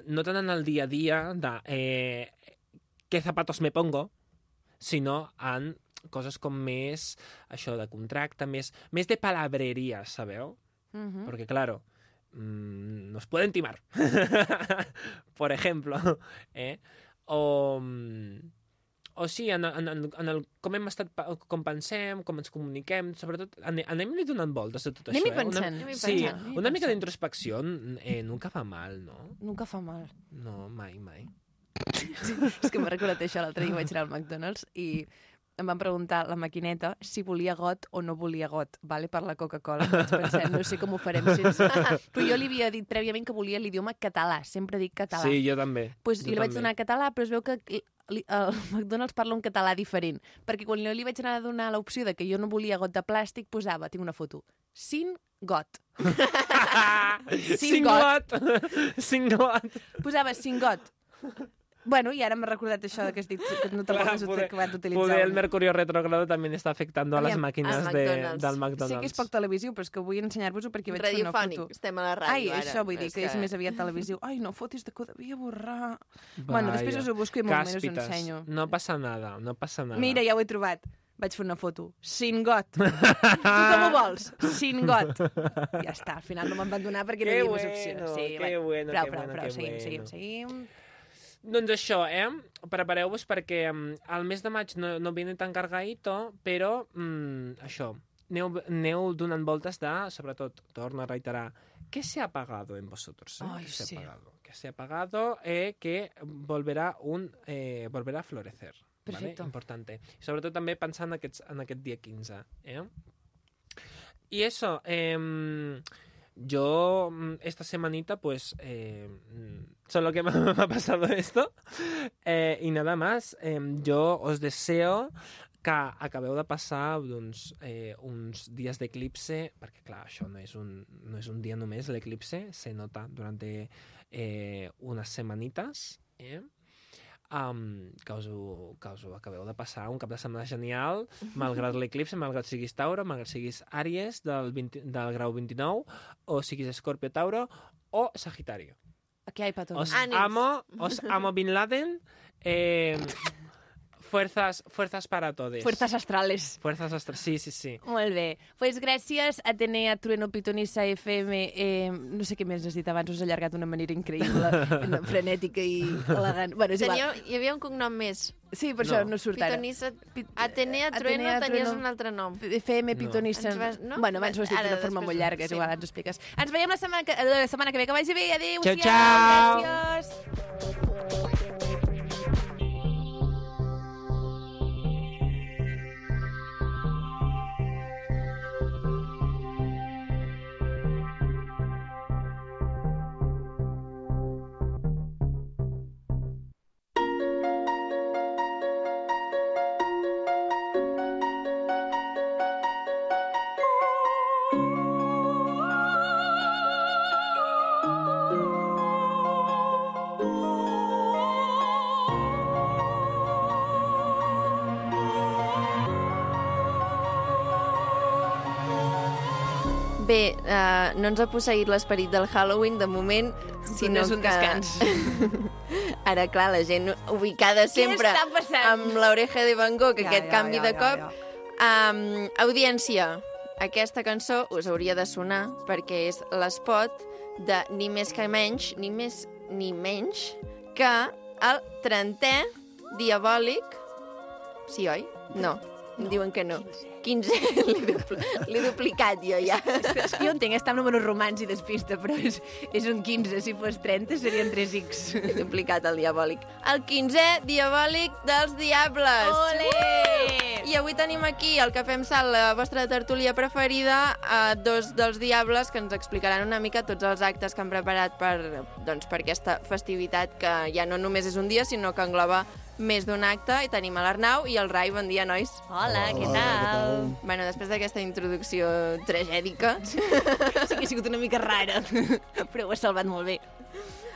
no tant en el dia a dia de eh, què zapatos me pongo, sinó en coses com més això de contracte, més, més de palabreria, sabeu? Mhm. Porque claro, mm, nos pueden timar. Por ejemplo. ¿eh? O, mm, o sí, en, en, en, el, com hem estat, com pensem, com ens comuniquem, sobretot ane- anem-li donant voltes a tot Anem-hi això. eh? pensant. Una, Anem-hi sí, pensant, anem-hi una mica d'introspecció eh, nunca fa mal, no? Nunca fa mal. No, mai, mai. És que m'ha recordat això l'altre dia vaig anar al McDonald's i em van preguntar la maquineta si volia got o no volia got, vale, per la Coca-Cola. Vaig pensar, no sé com ho farem sense... Però jo li havia dit prèviament que volia l'idioma català, sempre dic català. Sí, jo també. pues, jo I li vaig donar català, però es veu que li- el McDonald's parla un català diferent. Perquè quan jo li vaig anar a donar l'opció de que jo no volia got de plàstic, posava, tinc una foto, sin got. Singlot! Singlot! Posava sin got. Bueno, i ara m'ha recordat això de que has dit que no Clar, has acabat d'utilitzar. Poder el mercurio retrogrado también está afectando a máquinas al de, del McDonald's. Sé que és poc televisiu, però és que vull ensenyar-vos-ho perquè vaig fer una Radiofònic, foto. estem a la ràdio Ai, ara. això vull dir, És que, és més aviat televisiu. Ai, no fotis de que ho devia borrar. Bueno, després us ho busco i molt menys us ensenyo. No passa nada, no passa nada. Mira, ja ho he trobat. Vaig fer una foto. Sin got. tu com ho vols? Sin got. Ja està, al final no me'n van donar perquè no Que hi havia més bueno, opcions. Sí, que bueno, prou, que prou, bueno, prou, que seguim, bueno. seguim, seguim. Doncs això, eh? Prepareu-vos perquè mm, el mes de maig no, no viene tan cargadito, però mm, això, aneu, aneu donant voltes de, sobretot, torno a reiterar, què se ha pagado en vosotros? Eh? Ai, ¿Qué se sí. ha pagado? Que se ha pagado eh, que volverá, un, eh, volverá a florecer. Perfecto. Vale? Importante. I sobretot també pensant en, aquests, en aquest dia 15. Eh? Y eso, em, yo mm, esta semanita, pues, eh, mm, solo que me ha pasado esto. Eh, y nada más, em, yo os deseo que acabeu de passar doncs, eh, uns dies d'eclipse, perquè clar, no és un, no és un dia només, l'eclipse se nota durant eh, unes? Um, que, us ho, que us ho acabeu de passar un cap de setmana genial, malgrat l'eclipse, malgrat siguis Tauro, malgrat siguis Àries del, 20, del grau 29, o siguis Escorpio Tauro, o Sagitario. Aquí hay para todos. Os amo, os amo Bin Laden. Eh, fuerzas, fuerzas para todos. Fuerzas astrales. Fuerzas astrales, sí, sí, sí. Molt bé. Pues gràcies, Atenea, Trueno, Pitonissa, FM... Eh, no sé què més has dit abans, us ha allargat d'una manera increïble, frenètica i elegant. Bueno, és Tenia, igual. hi havia un cognom més. Sí, per això no surt ara. Pitonissa, Atenea Trueno, Atenea, tenies Trueno. un altre nom. FM, Pitonissa... Ens vas- no? Bueno, abans ho has dit d'una forma després- molt llarga, és sí. igual, ens ho expliques. Ens veiem la setmana que, la setmana que ve. Que vagi bé, adéu Ciao, ciao. Gràcies. Bé, uh, no ens ha posseït l'esperit del Halloween de moment, sinó és un que... descans. Ara, clar, la gent ubicada sempre amb l'oreja de Van Gogh, Ja, aquest ja, canvi ja, de ja, cop. ja. Um, audiència, aquesta cançó us hauria de sonar perquè és l'espot de ni més que menys, ni més ni menys que el 30è diabòlic... Sí, oi? No, em diuen que no. 15, l'he dupl l'he duplicat jo ja. És que jo entenc, està amb números romans i despista, però és, és un 15. Si fos 30 serien 3x. He duplicat el diabòlic. El 15è diabòlic dels diables. Ole! I avui tenim aquí el que fem sal, la vostra tertúlia preferida, a dos dels diables que ens explicaran una mica tots els actes que han preparat per, doncs, per aquesta festivitat que ja no només és un dia, sinó que engloba més d'un acte. I tenim a l'Arnau i el Rai. Bon dia, nois. Hola, què tal? Bueno, després d'aquesta introducció tragèdica... Sí que ha sigut una mica rara, però ho has salvat molt bé.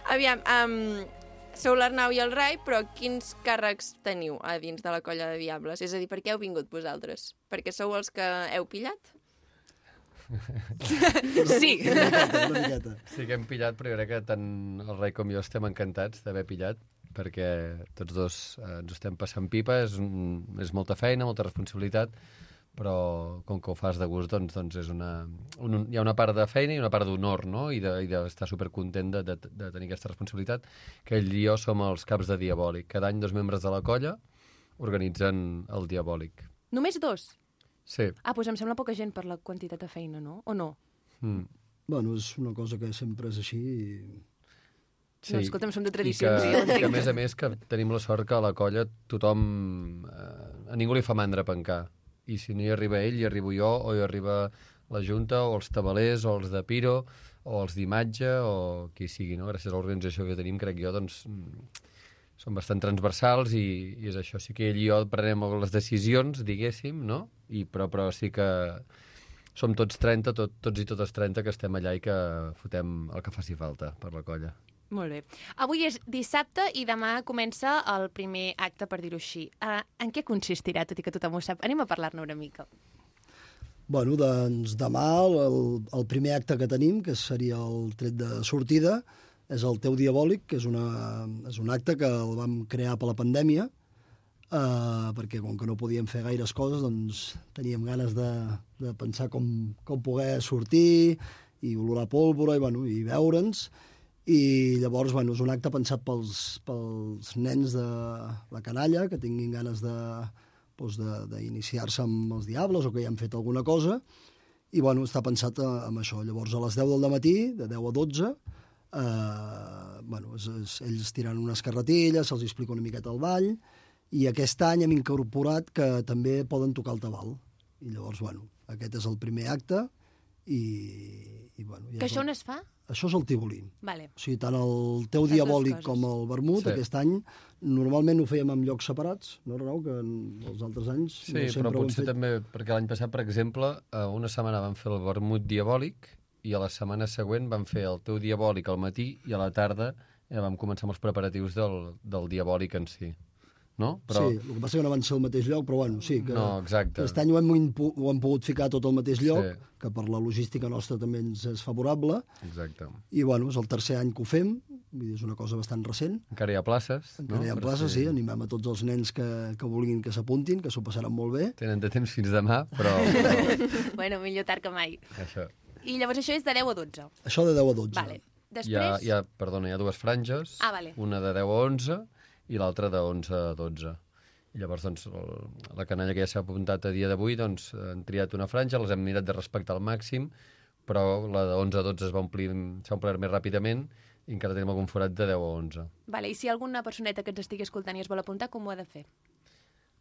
Aviam, um, sou l'Arnau i el Rai, però quins càrrecs teniu a dins de la colla de Diables? És a dir, per què heu vingut vosaltres? Perquè sou els que heu pillat? Sí. Sí que hem pillat, però jo crec que tant el rei com jo estem encantats d'haver pillat, perquè tots dos eh, ens estem passant pipa, és, un, és molta feina, molta responsabilitat, però com que ho fas de gust, doncs, doncs és una, un, hi ha una part de feina i una part d'honor, no? I de- i d'estar de, supercontent de, de, de tenir aquesta responsabilitat, que ell i jo som els caps de Diabòlic. Cada any dos membres de la colla organitzen el Diabòlic. Només dos? Sí. Ah, doncs em sembla poca gent per la quantitat de feina, no? O no? Mm. Bueno, és una cosa que sempre és així i... No, escolta'm, som de I tradicions, que, jo entenc. que a més a més que tenim la sort que a la colla tothom... Eh, a ningú li fa mandra pencar. I si no hi arriba ell, hi arribo jo, o hi arriba la Junta, o els tabalers, o els de Piro, o els d'imatge, o qui sigui, no? Gràcies a l'organització que tenim, crec jo, doncs, mm, són bastant transversals i, i és això. Sí que ell i jo prenem les decisions, diguéssim, no? I, però, però sí que som tots 30, tot, tots i totes 30 que estem allà i que fotem el que faci falta per la colla. Molt bé. Avui és dissabte i demà comença el primer acte, per dir-ho així. Uh, en què consistirà, tot i que tothom ho sap? Anem a parlar-ne una mica. Bueno, doncs demà el, el primer acte que tenim, que seria el tret de sortida, és el Teu Diabòlic, que és, una, és un acte que el vam crear per la pandèmia, eh, perquè com que no podíem fer gaires coses, doncs teníem ganes de, de pensar com, com poder sortir i olorar pólvora i, bueno, i veure'ns. I llavors, bueno, és un acte pensat pels, pels nens de la canalla que tinguin ganes de, doncs d'iniciar-se amb els diables o que ja han fet alguna cosa. I, bueno, està pensat eh, amb això. Llavors, a les 10 del matí, de 10 a 12, eh, bueno, és, és, ells tiren unes carretilles, se'ls explica una miqueta el ball, i aquest any hem incorporat que també poden tocar el tabal. I llavors, bueno, aquest és el primer acte, i, i bueno... ja Que això on es fa? Això és el Tibolí. Vale. O sigui, tant el teu Les diabòlic com el vermut, Sí. aquest any, normalment ho fèiem en llocs separats, no, Renau? Que en els altres anys Sí, no però potser fet. també, perquè l'any passat, per exemple, eh, una setmana vam fer el vermut diabòlic i a la setmana següent vam fer el teu diabòlic al matí i a la tarda i vam començar amb els preparatius del, del diabòlic en si. No? Però... Sí, el que passa que no van ser al mateix lloc, però bueno, sí, que No, exacte. aquest any ho hem, ho hem pogut ficar tot al mateix lloc, Sí. sí. que per la logística nostra també ens és favorable, Exacte. i bueno, és el tercer any que ho fem, vull dir, és una cosa bastant recent. Encara hi ha places. Encara no? hi ha places, si- sí, animem a tots els nens que, que vulguin que s'apuntin, que s'ho passaran molt bé. Tenen de temps fins demà, però... però bueno, millor tard que mai. això. I llavors això és de 10 a 12. Això de 10 a 12. Vale. Després... Hi ha, hi ha, perdona, hi ha dues franges, Ah, vale. una de 10 a 11 i l'altra de 11 a 12. I llavors, doncs, el, la canalla que ja s'ha apuntat a dia d'avui, doncs, han triat una franja, les hem mirat de respectar al màxim, però la de 11 a 12 es va omplir, s'ha omplert més ràpidament i encara tenim algun forat de 10 a 11. Vale, I si alguna personeta que ens estigui escoltant i es vol apuntar, com ho ha de fer?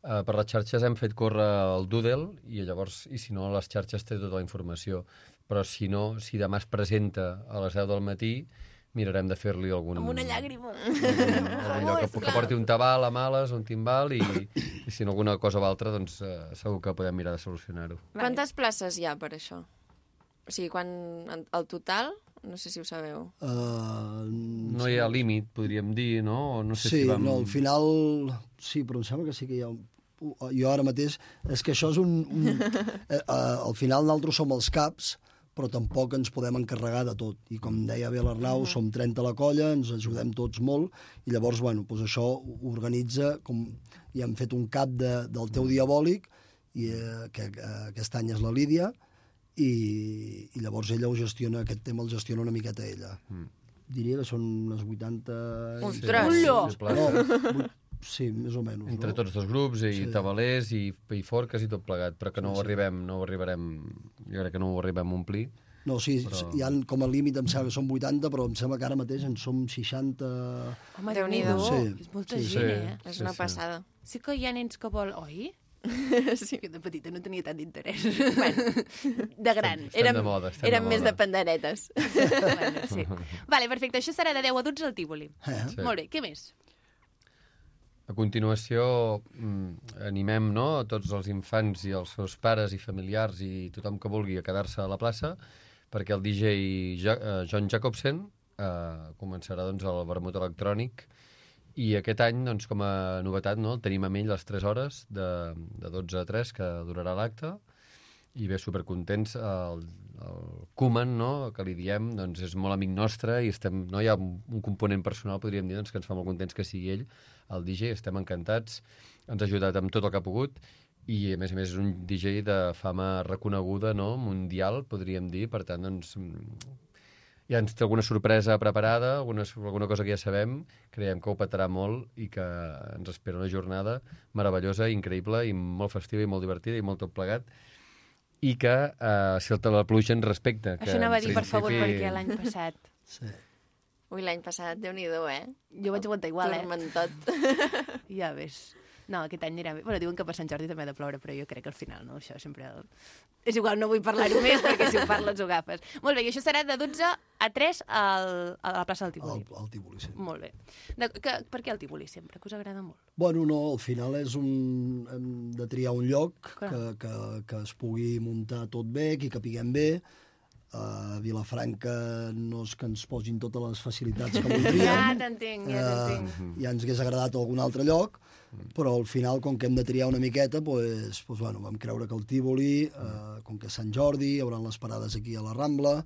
Uh, per les xarxes hem fet córrer el Doodle i llavors, i si no, les xarxes té tota la informació. Però si no, si demà es presenta a les 10 del matí, mirarem de fer-li algun... Amb una llàgrima. algun lloc que, que porti un tabal a males, un timbal, i, i si no alguna cosa o altra, doncs uh, segur que podem mirar de solucionar-ho. Quantes places hi ha per això? O sigui, quan, en- el total, no sé si ho sabeu. Uh, No hi ha límit, podríem dir, no? O no sé sí, si vam... no, al final... Sí, però em sembla que sí que hi ha... un- Jo ara mateix... És que això és un... un eh, eh, al final nosaltres som els caps, però tampoc ens podem encarregar de tot. I com deia bé l'Arnau, som 30 a la colla, ens ajudem tots molt, i llavors, bueno, doncs això organitza, com i hem fet un cap de, del teu diabòlic, i, eh, que eh, aquest any és la Lídia, i, i llavors ella ho gestiona, aquest tema el gestiona una miqueta ella. Mm. Diria que són unes 80... Ostres! Ullo! No, sí, més o menys. Entre no? tots dos grups, i Sí. sí. tabalers, i, i forques, i tot plegat, però que no ho arribem, no ho arribarem, jo crec que no ho arribem a omplir. No, sí, Però- hi ha com a límit, em sembla que són 80, però em sembla que ara mateix en som 60... Home, Déu-n'hi-do. Sí, És molta sí, gent, sí. eh? És una passada. Sí que hi ha nens que vol... Oi? sí. Jo de petita no tenia tant d'interès. bueno, de gran. Estem Érem, de moda, estem érem de més moda. de panderetes. bueno, sí. Vale, perfecte. Això serà de 10 a 12 al Tívoli. Eh? Sí. Molt bé, què més? A continuació, mm, animem no, a tots els infants i els seus pares i familiars i tothom que vulgui a quedar-se a la plaça perquè el DJ eh, John Jacobsen eh, començarà doncs, el vermut electrònic i aquest any, doncs, com a novetat, no, el tenim amb ell les 3 hores de, de 12 a 3 que durarà l'acte i bé, supercontents. El, el Koeman, no, que li diem, doncs és molt amic nostre i estem, no hi ha un, un component personal, podríem dir, doncs, que ens fa molt contents que sigui ell, el DJ, estem encantats, ens ha ajudat amb tot el que ha pogut i, a més a més, és un DJ de fama reconeguda, no?, mundial, podríem dir, per tant, doncs, mm, ja ens té alguna sorpresa preparada, alguna, alguna cosa que ja sabem, creiem que ho petarà molt i que ens espera una jornada meravellosa, increïble i molt festiva i molt divertida i molt tot plegat i que eh, si el la pluja ens respecta. Que Això anava a dir, per favor, perquè l'any passat... Sí. Ui, l'any passat, déu nhi eh? Jo vaig aguantar igual, eh? Tormentot. Ja ves. No, aquest any anirà bé. Bueno, diuen que per Sant Jordi també ha de ploure, però jo crec que al final, no? Això sempre... És igual, no vull parlar-ho més, perquè si ho parles ho agafes. Molt bé, i això serà de 12 a 3 al, a la plaça del Tívoli. Al, al Tívoli, sí. Molt bé. De, que, per què el Tívoli sempre? Que us agrada molt? Bueno, no, al final és un... hem de triar un lloc Clar. que, que, que es pugui muntar tot bé, que hi capiguem bé. A Vilafranca no és que ens posin totes les facilitats que voldríem. Ja t'entenc, ja t'entenc. Eh, ja ens hagués agradat algun altre lloc, però al final, com que hem de triar una miqueta, pues, pues, bueno, vam creure que el Tívoli, eh, com que Sant Jordi, hi haurà les parades aquí a la Rambla,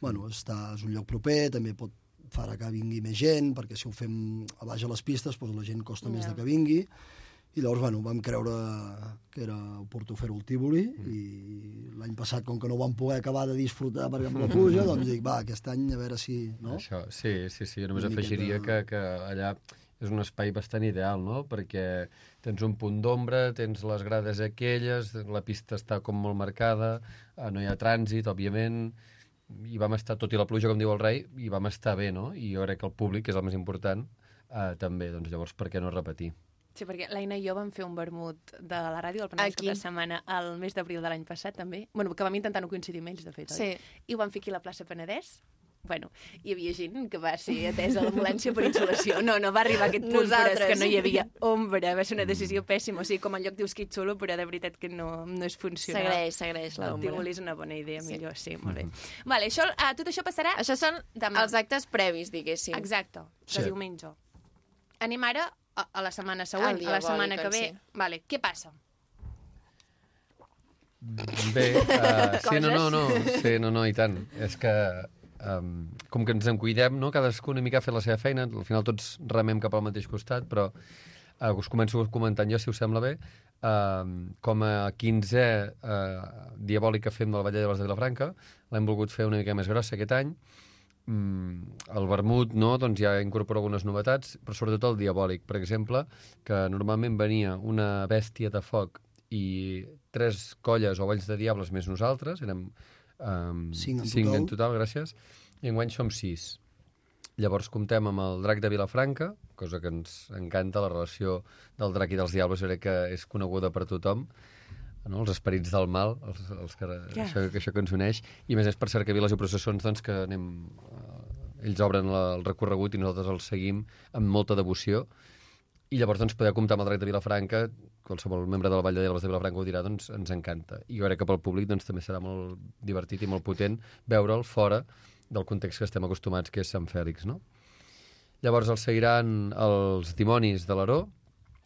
bueno, està, és un lloc proper, també pot farà que vingui més gent, perquè si ho fem a baix a les pistes, doncs la gent costa més Ja. de que vingui, i llavors, bueno, vam creure que era oportú fer-ho al Tívoli, i l'any passat, com que no vam poder acabar de disfrutar perquè amb la pluja, doncs dic, va, aquest any a veure si... No? Això, sí, sí, sí, jo només Una afegiria miqueta- que, que allà és un espai bastant ideal, no? Perquè tens un punt d'ombra, tens les grades aquelles, la pista està com molt marcada, eh, no hi ha trànsit, òbviament, i vam estar, tot i la pluja, com diu el rei, i vam estar bé, no? I jo crec que el públic, que és el més important, eh, també, doncs llavors per què no repetir? Sí, perquè l'Aina i jo vam fer un vermut de la ràdio al Penedès cap de setmana al mes d'abril de l'any passat, també. Bueno, que vam intentar no coincidir amb ells, de fet, oi? Sí. I ho vam fer aquí a la plaça Penedès. bueno, hi havia gent que va ser atesa a l'ambulància per insolació. No, no va arribar a aquest punt, però és Nosaltres. que no hi havia ombra. Va ser una decisió pèssima. O sigui, com en lloc dius que ets solo, però de veritat que no, no és funcional. Segueix El l'ombra. Tivoli és una bona idea, millor, sí, molt bé. Vale, això, uh, tot això passarà Això són demà. els actes previs, diguéssim. Exacte, de Sí. diumenge. Anem ara a, a la setmana següent, a la setmana que ve. si. Vale, què passa? Bé, uh, sí, no, no, no, sí, no, no, i tant. És que, um, com que ens en cuidem, no? cadascú una mica ha fet la seva feina, al final tots remem cap al mateix costat, però uh, us començo comentant jo, si us sembla bé, uh, com a 15è uh, diabòlic que fem de la Valla de les de Vilafranca, l'hem volgut fer una mica més grossa aquest any, el vermut no, doncs ja incorpora algunes novetats, però sobretot el diabòlic, per exemple, que normalment venia una bèstia de foc i tres colles o valls de diables més nosaltres, érem um, Cinc en cinc total. en total, gràcies, i enguany som sis. Llavors comptem amb el drac de Vilafranca, cosa que ens encanta, la relació del drac i dels diables, crec que és coneguda per tothom, no? els esperits del mal, els, els que, Ja. això, això que ens uneix, i més és per cercaviles i processons doncs, que anem, eh, ells obren la, el recorregut i nosaltres els seguim amb molta devoció, i llavors doncs, poder comptar amb el drac de Vilafranca, qualsevol membre de la Vall de Diables de Vilafranca ho dirà, doncs ens encanta. I jo crec que pel públic doncs, també serà molt divertit i molt potent veure'l fora del context que estem acostumats, que és Sant Fèlix, no? Llavors els seguiran els dimonis de l'Aró,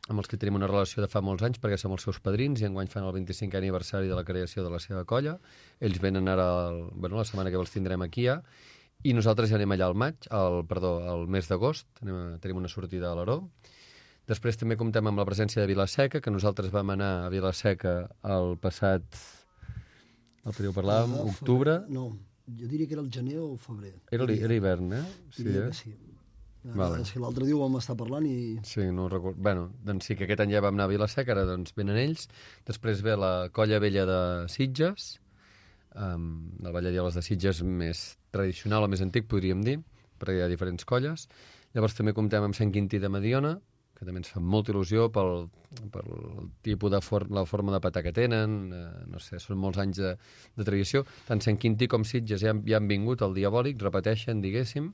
amb els que tenim una relació de fa molts anys perquè som els seus padrins i enguany fan el 25è aniversari de la creació de la seva colla. Ells venen ara, el, bueno, la setmana que els tindrem aquí ja, i nosaltres ja anem allà al maig, al, perdó, al mes d'agost, tenim, una sortida a l'Aró. Després també comptem amb la presència de Vilaseca, que nosaltres vam anar a Vilaseca el passat, el parlar, Ah, octubre. No, jo diria que era el gener o el febrer. Era, li- era hivern, eh? Diria eh? que sí. Vale. És que l'altre dia ho vam estar parlant i... Sí, no ho recordo. Bueno, doncs sí que aquest any ja vam anar a Vilaseca, ara doncs venen ells. Després ve la Colla Vella de Sitges, um, la Valla Dioles de Sitges més tradicional o més antic, podríem dir, perquè hi ha diferents colles. Llavors també comptem amb Sant Quintí de Mediona, que també ens fa molta il·lusió pel, pel tipus de for la forma de petar que tenen, eh, no sé, són molts anys de, de tradició. Tant Sant Quintí com Sitges ja, han- ja han vingut al Diabòlic, repeteixen, diguéssim,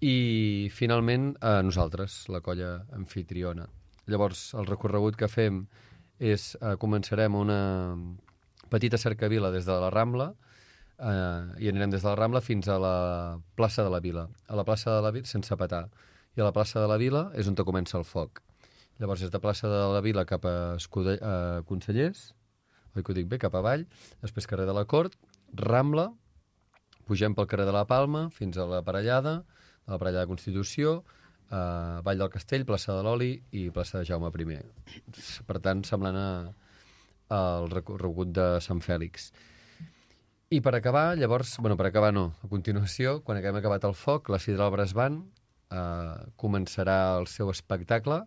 i finalment a nosaltres, la colla anfitriona. Llavors, el recorregut que fem és, eh, començarem una petita cercavila des de la Rambla, eh, i anirem des de la Rambla fins a la plaça de la Vila. A la plaça de la Vila, sense petar. I a la plaça de la Vila és on comença el foc. Llavors, des de plaça de la Vila cap a, Escude a Consellers, oi que ho dic bé, cap avall, després carrer de la Cort, Rambla, pugem pel carrer de la Palma fins a la Parellada, a la Parellada de Constitució, a Vall del Castell, plaça de l'Oli i plaça de Jaume I. Per tant, semblant a, al recorregut de Sant Fèlix. I per acabar, llavors, bueno, per acabar no, a continuació, quan haguem acabat el foc, la Sidral Bresban eh, començarà el seu espectacle,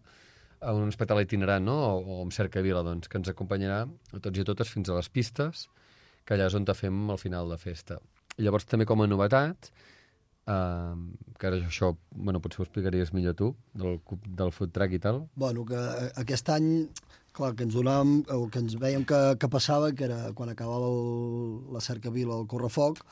eh, un espectacle itinerant, no?, o, o amb cercavila, doncs, que ens acompanyarà a tots i a totes fins a les pistes, que allà és on fem al final de festa. I llavors també com a novetat, eh, que ara això, bueno, potser ho explicaries millor tu, del, del food truck i tal. Bueno, que eh, aquest any, clar, que ens donàvem, o que ens veiem que, que passava, que era quan acabava el, la cercavila, el correfoc,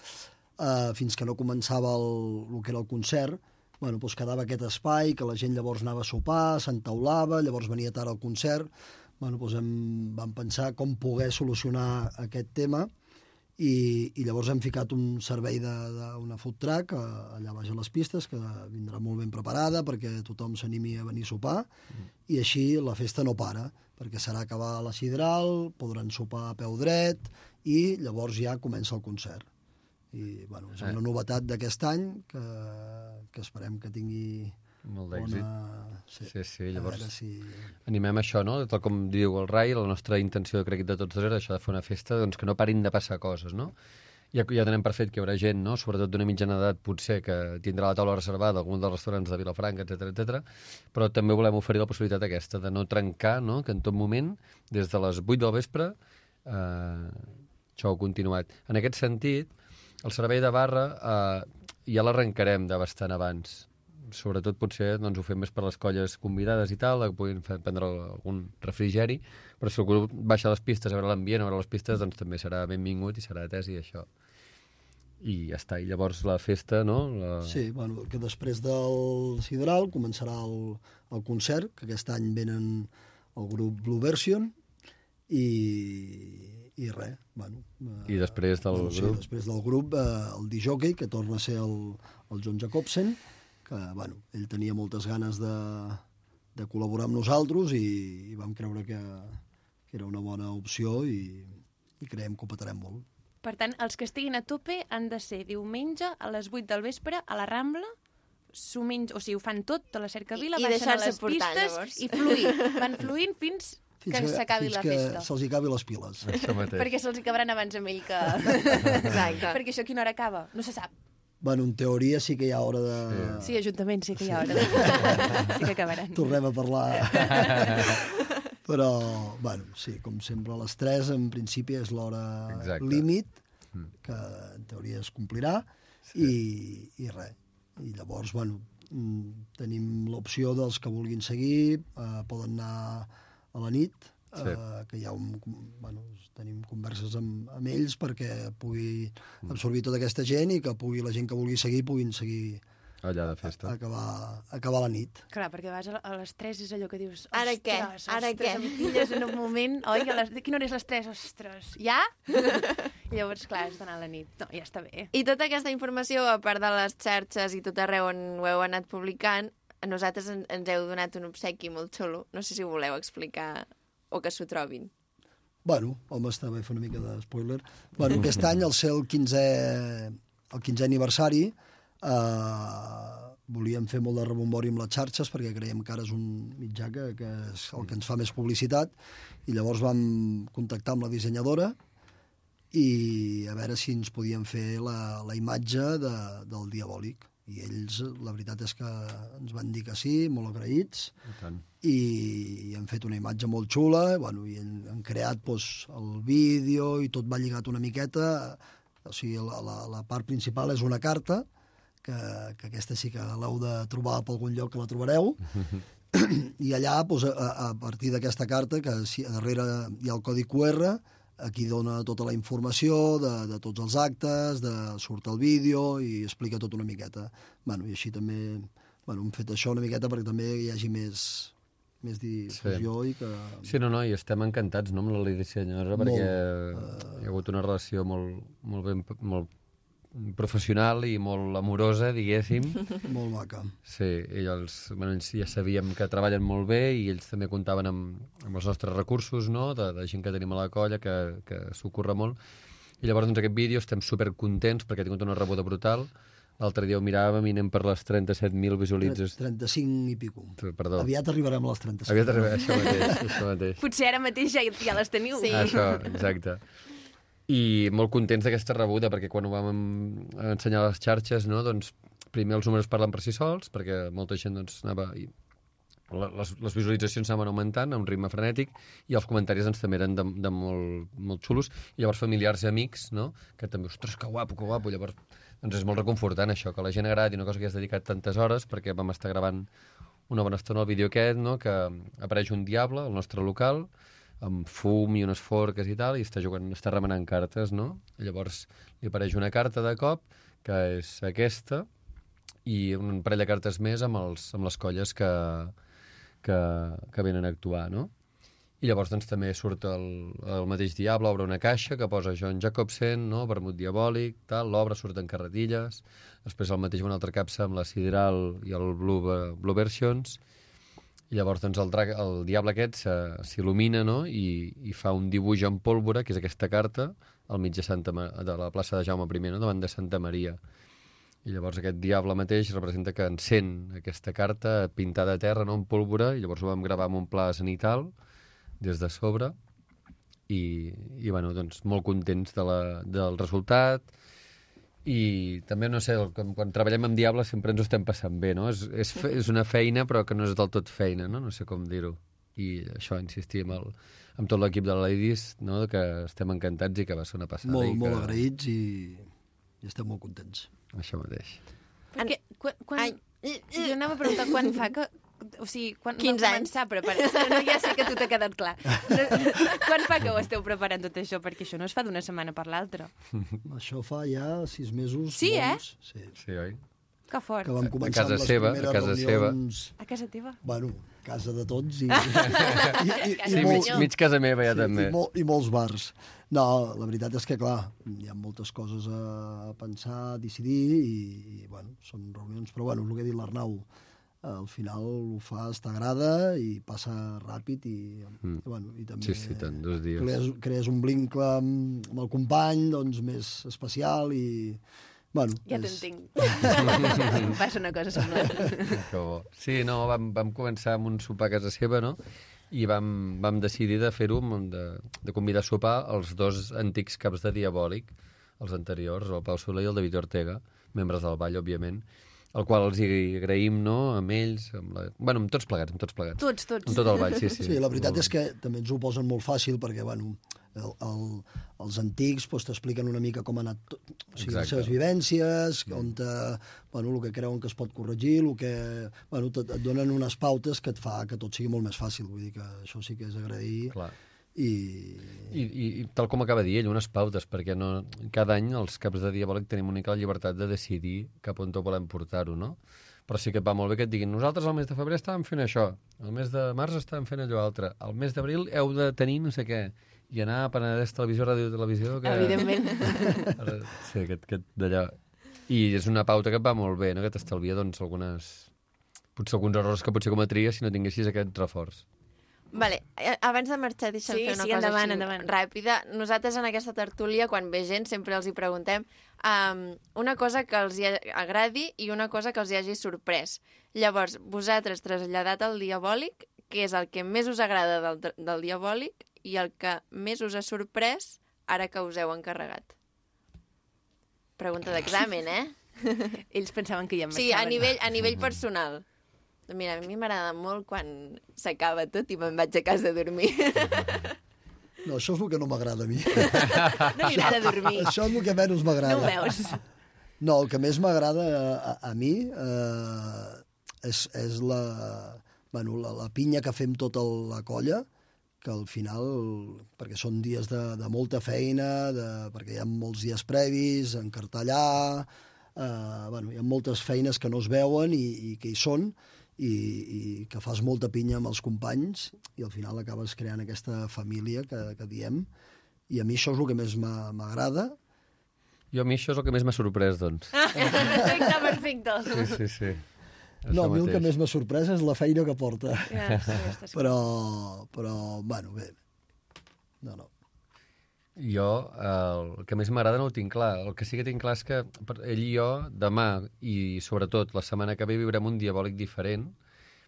eh, fins que no començava el, el que era el concert, bueno, doncs quedava aquest espai, que la gent llavors anava a sopar, s'entaulava, llavors venia tard al concert, bueno, doncs hem, vam pensar com poder solucionar aquest tema, i, i llavors hem ficat un servei d'una food truck eh, allà baix a les pistes, que vindrà molt ben preparada perquè tothom s'animi a venir a sopar, i així la festa no para, perquè serà acabar la sidral, podran sopar a peu dret, i llavors ja comença el concert. I, bueno, és una Eh. novetat d'aquest any que, que esperem que tingui Molt d'èxit. bona... Sí, sí, sí, a llavors veure si... animem això, no? Tal com diu el Rai, la nostra intenció, crec, de tots dos era això de fer una festa, doncs que no parin de passar coses, no? Ja, ja donem per fet que hi haurà gent, no? sobretot d'una mitjana d'edat, potser, que tindrà la taula reservada a algun dels restaurants de Vilafranca, etc etc. però també volem oferir la possibilitat aquesta de no trencar, no? que en tot moment, des de les 8 del vespre, eh, això ha continuat. En aquest sentit, el servei de barra eh, ja l'arrencarem de bastant abans, sobretot potser doncs, ho fem més per les colles convidades i tal, que puguin fer, prendre algun refrigeri, però si algú baixa les pistes a veure l'ambient, a veure les pistes, doncs també serà benvingut i serà atès i això. i ja està. I llavors la festa, no? La... Sí, bueno, que després del Sideral començarà el, el concert, que aquest any venen el grup Blue Version, i, i res, bueno... eh, I després del bueno, sí, grup? després del grup, eh, el DJ, que torna a ser el, el John Jacobsen, que, bueno, ell tenia moltes ganes de, de col·laborar amb nosaltres i, i vam creure que, que era una bona opció i, i creiem que ho petarem molt. Per tant, els que estiguin a tope han de ser diumenge a les 8 del vespre a la Rambla, s'ho menys, o sigui, ho fan tot, tota la cercavila, I- i baixen a deixar-se les portar, pistes llavors. i fluir. Van fluint fins, Fins que s'acabi la que festa. se'ls hi acabi les piles. Perquè se'ls hi acabaran abans amb ell que... Exacte. Perquè això a quina hora acaba? No se sap. Bueno, en teoria sí que hi ha hora de... Sí, Ajuntament, sí que hi ha hora. sí que acabaran. Tornem a parlar. Però, bueno, sí, com sempre a les 3 en principi és l'hora límit, que en teoria es complirà, i, i res. I llavors, bueno, mm, tenim l'opció dels que vulguin seguir, eh, poden anar a la nit, Sí. eh, que ha un, bueno, tenim converses amb, amb ells perquè pugui absorbir tota aquesta gent i que pugui la gent que vulgui seguir puguin seguir Allà de festa. acabar, acabar la nit. Clar, perquè vas a a les 3 és allò que dius... Ara què? "Ostres, Ara ostres, què?" Em pilles en un moment... Oi, a les... quina hora és les 3? Ostres, ja? I llavors, clar, has d'anar a la nit. No, ja està bé. I tota aquesta informació, a part de les xarxes i tot arreu on ho heu anat publicant, a nosaltres en, ens heu donat un obsequi molt xulo. No sé si ho voleu explicar o que s'ho trobin. Bueno, home, està bé fer una mica de spoiler. Bueno, aquest any, al ser el 15è, el 15è aniversari, eh, volíem fer molt de rebombori amb les xarxes perquè creiem que ara és un mitjà que, que és el que ens fa més publicitat i llavors vam contactar amb la dissenyadora i a veure si ens podien fer la, la imatge de, del diabòlic. I ells, la veritat és que ens van dir que sí, molt agraïts, I i, i han fet una imatge molt xula, bueno, i han, han creat doncs, el vídeo i tot va lligat una miqueta, o sigui, la, la, la part principal és una carta, que, que aquesta sí que l'heu de trobar per algun lloc que la trobareu, i allà, doncs, a, a partir d'aquesta carta, que si, darrere hi ha el codi QR, aquí dona tota la informació de, de tots els actes, de surt el vídeo i explica tot una miqueta. Bueno, I així també bueno, hem fet això una miqueta perquè també hi hagi més, més difusió sí. i que... Sí, no, no, i estem encantats no, amb la dissenyadora Molt. perquè hi ha hagut una relació molt, molt, ben, molt professional i molt amorosa, diguéssim. Molt maca. Sí, i els, bueno, ells ja sabíem que treballen molt bé i ells també comptaven amb, amb els nostres recursos, no?, de, de gent que tenim a la colla, que, que s'ho curra molt. I llavors, doncs, aquest vídeo estem supercontents perquè ha tingut una rebuda brutal. L'altre dia ho miràvem i anem per les 37.000 visualitzacions. 35 i pico. Perdó. Aviat arribarem a les 35. Aviat arribarem, això mateix, això mateix. Potser ara mateix ja, ja les teniu. Sí. Això, exacte. I molt contents d'aquesta rebuda, perquè quan ho vam en- ensenyar a les xarxes, no, doncs, primer els números parlen per si sols, perquè molta gent doncs, anava... I les, les visualitzacions anaven augmentant a un ritme frenètic i els comentaris doncs, també eren de, de molt, molt xulos i llavors familiars i amics no? que també, ostres, que guapo, que guapo llavors doncs és molt reconfortant això, que la gent agradi una cosa que has dedicat tantes hores perquè vam estar gravant una bona estona el vídeo aquest no? que apareix un diable al nostre local amb fum i unes forques i tal, i està jugant, està remenant cartes, no? Llavors li apareix una carta de cop, que és aquesta, i un parell de cartes més amb, els, amb les colles que, que, que venen a actuar, no? I llavors doncs, també surt el, el mateix diable, obre una caixa que posa John Jacobsen, no? vermut diabòlic, tal, l'obre, surten carretilles, després el mateix una altra capsa amb la Sideral i el Blue, Blue Versions, llavors doncs, el, drac, el diable aquest s'il·lumina no? I, i fa un dibuix en pólvora, que és aquesta carta, al mig de, Santa Ma de la plaça de Jaume I, no? davant de Santa Maria. I llavors aquest diable mateix representa que encén aquesta carta pintada a terra, no? en pólvora, i llavors ho vam gravar amb un pla zenital des de sobre, i, i bueno, doncs, molt contents de la, del resultat, i també, no sé, el- quan, quan treballem amb Diable sempre ens ho estem passant bé, no? És, és, fe, és una feina però que no és del tot feina, no? No sé com dir-ho. I això, insistir amb, el, amb tot l'equip de la Ladies, no? que estem encantats i que va ser una passada. Molt, i molt que... agraïts i, i estem molt contents. Això mateix. Perquè, quan, quan... Jo anava a preguntar quan fa que o sigui, quan 15 va començar a preparar... No, ja sé que a tu t'ha quedat clar. No, quan fa que ho esteu preparant tot això? Perquè això no es fa d'una setmana per l'altra. Això fa ja sis mesos. Sí, eh? bons. Sí. Sí, oi? Que fort. Que vam començar casa amb les seva, a casa seva. reunions... A casa teva? Bueno, casa de tots i, i, i, Sí, mig, mig casa meva ja sí, també. I, mol, I molts bars. No, la veritat és que, clar, hi ha moltes coses a pensar, a decidir, i, i bueno, són reunions, però bueno, el que ha dit l'Arnau, al final ho fas, t'agrada i passa ràpid i, Mm. i, bueno, i també Sí, sí, tant, dos dies. crees, crees un vincle amb, amb el company doncs, més especial i bueno, Ja és- t'entenc. Passa una cosa semblant. Sí, no, vam, vam començar amb un sopar a casa seva, no? I vam, vam decidir de fer-ho, de, de convidar a sopar els dos antics caps de Diabòlic, els anteriors, el Pau Soler i el David Ortega, membres del ball, òbviament, el qual els hi agraïm, no?, amb ells, amb la... bueno, amb tots plegats, amb tots plegats. Tots, tots. Amb tot el ball, sí, sí. Sí, la veritat és que també ens ho posen molt fàcil perquè, bueno, el, el, els antics doncs, t'expliquen una mica com ha anat tot, o sigui, les seves vivències, on te, bueno, el que creuen que es pot corregir, el que, bueno, et, et donen unes pautes que et fa que tot sigui molt més fàcil. Vull dir que això sí que és agrair. Clar. I, I, i, i tal com acaba de dir ell, unes pautes, perquè no, cada any els caps de diabòlic tenim una mica la llibertat de decidir cap on volem portar-ho, no? Però sí que et va molt bé que et diguin nosaltres al mes de febrer estàvem fent això, al mes de març estàvem fent allò altre, al mes d'abril heu de tenir no sé què, i anar a Penedès Televisió, Ràdio Televisió... Que... Evidentment. Sí, aquest, aquest d'allò. I és una pauta que et va molt bé, no? que t'estalvia doncs, algunes... potser alguns errors que potser cometries si no tinguessis aquest reforç. Vale, eh, abans de marxar deixa'm Sí, fer una sí, cosa endavant, així endavant. ràpida. Nosaltres en aquesta tertúlia, quan ve gent, sempre els hi preguntem um, una cosa que els hi agradi i una cosa que els hi hagi sorprès. Llavors, vosaltres traslladat al diabòlic, què és el que més us agrada del, del diabòlic i el que més us ha sorprès ara que us heu encarregat? Pregunta d'examen, eh? Ells pensaven que ja em Sí, a nivell, a nivell personal. Mira, a mi m'agrada molt quan s'acaba tot i me'n vaig a casa a dormir. no, això és el que no m'agrada a mi. No li agrada dormir. Això és el que menys m'agrada. No ho veus? No, el que més m'agrada a, a, a mi eh, és, és la, bueno, la, la pinya que fem tota la colla, que al final, perquè són dies de, de molta feina, de, perquè hi ha molts dies previs, encartellar, eh, bueno, hi ha moltes feines que no es veuen i, i que hi són, i, i que fas molta pinya amb els companys i al final acabes creant aquesta família que, que diem i a mi això és el que més m'agrada Jo a mi això és el que més m'ha sorprès, doncs. perfecte, perfecte. Sí, sí, sí. No, a mi el que més m'ha sorprès és la feina que porta. Ja, sí, però, però, bueno, bé. No, no. Jo, el que més m'agrada no ho tinc clar. El que sí que tinc clar és que ell i jo, demà i sobretot la setmana que ve, viurem un diabòlic diferent,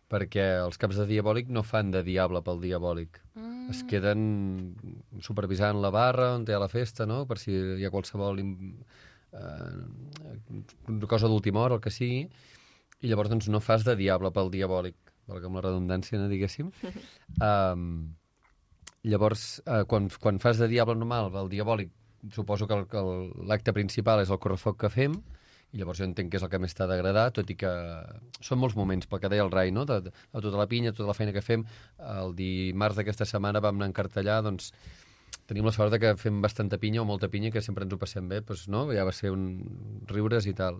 perquè els caps de diabòlic no fan de diable pel diabòlic. Mm. Es queden supervisant la barra on hi ha la festa, no?, per si hi ha qualsevol eh, cosa d'última hora, el que sigui, i llavors doncs, no fas de diable pel diabòlic, valgui amb la redundància, no, diguéssim. Um, llavors, eh, quan, quan fas de diable normal, el diabòlic, suposo que l'acte principal és el correfoc que fem, i llavors jo entenc que és el que més t'ha d'agradar, tot i que són molts moments, pel que deia el Rai, no? de, de, de tota la pinya, tota la feina que fem. El dimarts d'aquesta setmana vam anar a encartellar, doncs tenim la sort de que fem bastanta pinya o molta pinya, que sempre ens ho passem bé, doncs, no? ja va ser un riures i tal.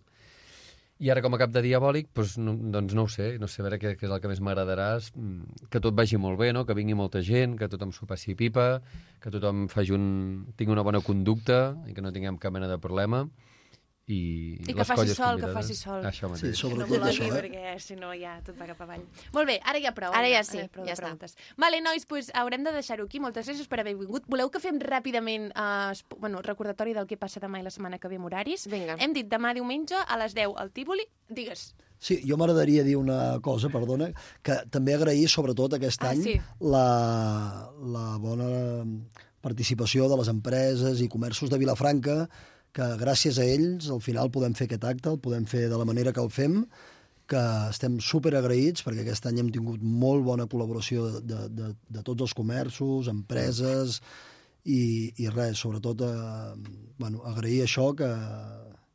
I ara, com a cap de diabòlic, doncs no, doncs no ho sé, no sé a veure què, què és el que més m'agradarà, mm, que tot vagi molt bé, no? que vingui molta gent, que tothom s'ho passi pipa, que tothom faci un, tingui una bona conducta i que no tinguem cap mena de problema. I, I que les faci sol, que faci sol. Això mateix. Sí, no sobretot vologui, això, eh? perquè si no ja tot va cap avall. Molt bé, ara ja prou. Ara ja sí, prou ja de està. preguntes. Vale, nois, pues, haurem de deixar-ho aquí. Moltes gràcies per haver vingut. Voleu que fem ràpidament uh, bueno, recordatori del que passa demà i la setmana que ve amb horaris? Vinga. Hem dit demà diumenge a les 10 al Tívoli. Digues. Sí, jo m'agradaria dir una cosa, perdona, que també agrair, sobretot aquest Ah, any, sí. la, la bona participació de les empreses i comerços de Vilafranca, que gràcies a ells al final podem fer aquest acte, el podem fer de la manera que el fem, que estem super agraïts perquè aquest any hem tingut molt bona col·laboració de, de, de, de tots els comerços, empreses i, i res, sobretot eh, bueno, agrair això que,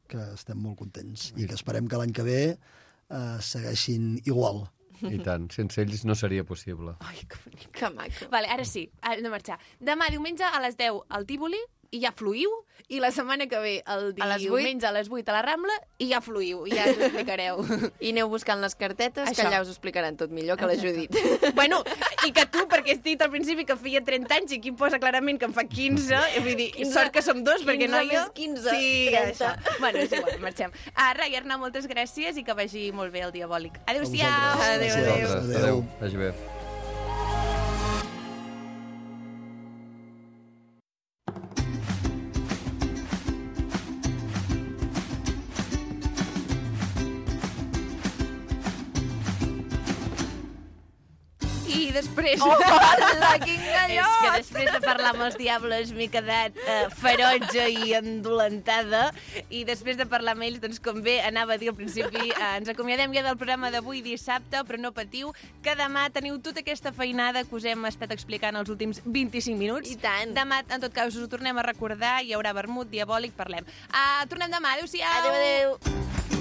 que estem molt contents i que esperem que l'any que ve eh, segueixin igual. I tant, sense ells no seria possible. Ai, que bonic. Que maco. Vale, ara sí, hem de marxar. Demà diumenge a les 10 al Tívoli i ja fluïu, i la setmana que ve el A les diumenge a les 8 a la Rambla i ja fluïu, i ja us explicareu. I aneu buscant les cartetes, Això. que allà us explicaran tot millor que la Judit. bueno, i que tu, perquè has dit al principi que feia 30 anys i aquí posa clarament que en fa 15, i vull dir, 15, sort que som dos, perquè 15 no jo... més 15, sí, 30. això. Bueno, és igual, marxem. Ah, Rai, Arnau, moltes gràcies i que vagi molt bé el diabòlic. Adéu-siau. vosaltres. Adéu, adéu. Vosaltres, adéu. Vagi bé. I després... Oh, hola, quin És gallot! que després de parlar amb els diables m'he quedat eh, ferotge i endolentada i després de parlar amb ells, doncs com bé anava a dir al principi, eh, ens acomiadem ja del programa d'avui dissabte, però no patiu que demà teniu tota aquesta feinada que us hem estat explicant els últims 25 minuts. I tant. Demà, en tot cas, us ho tornem a recordar, hi haurà vermut, diabòlic, parlem. Uh, tornem demà, adéu-siau! Adéu, adéu.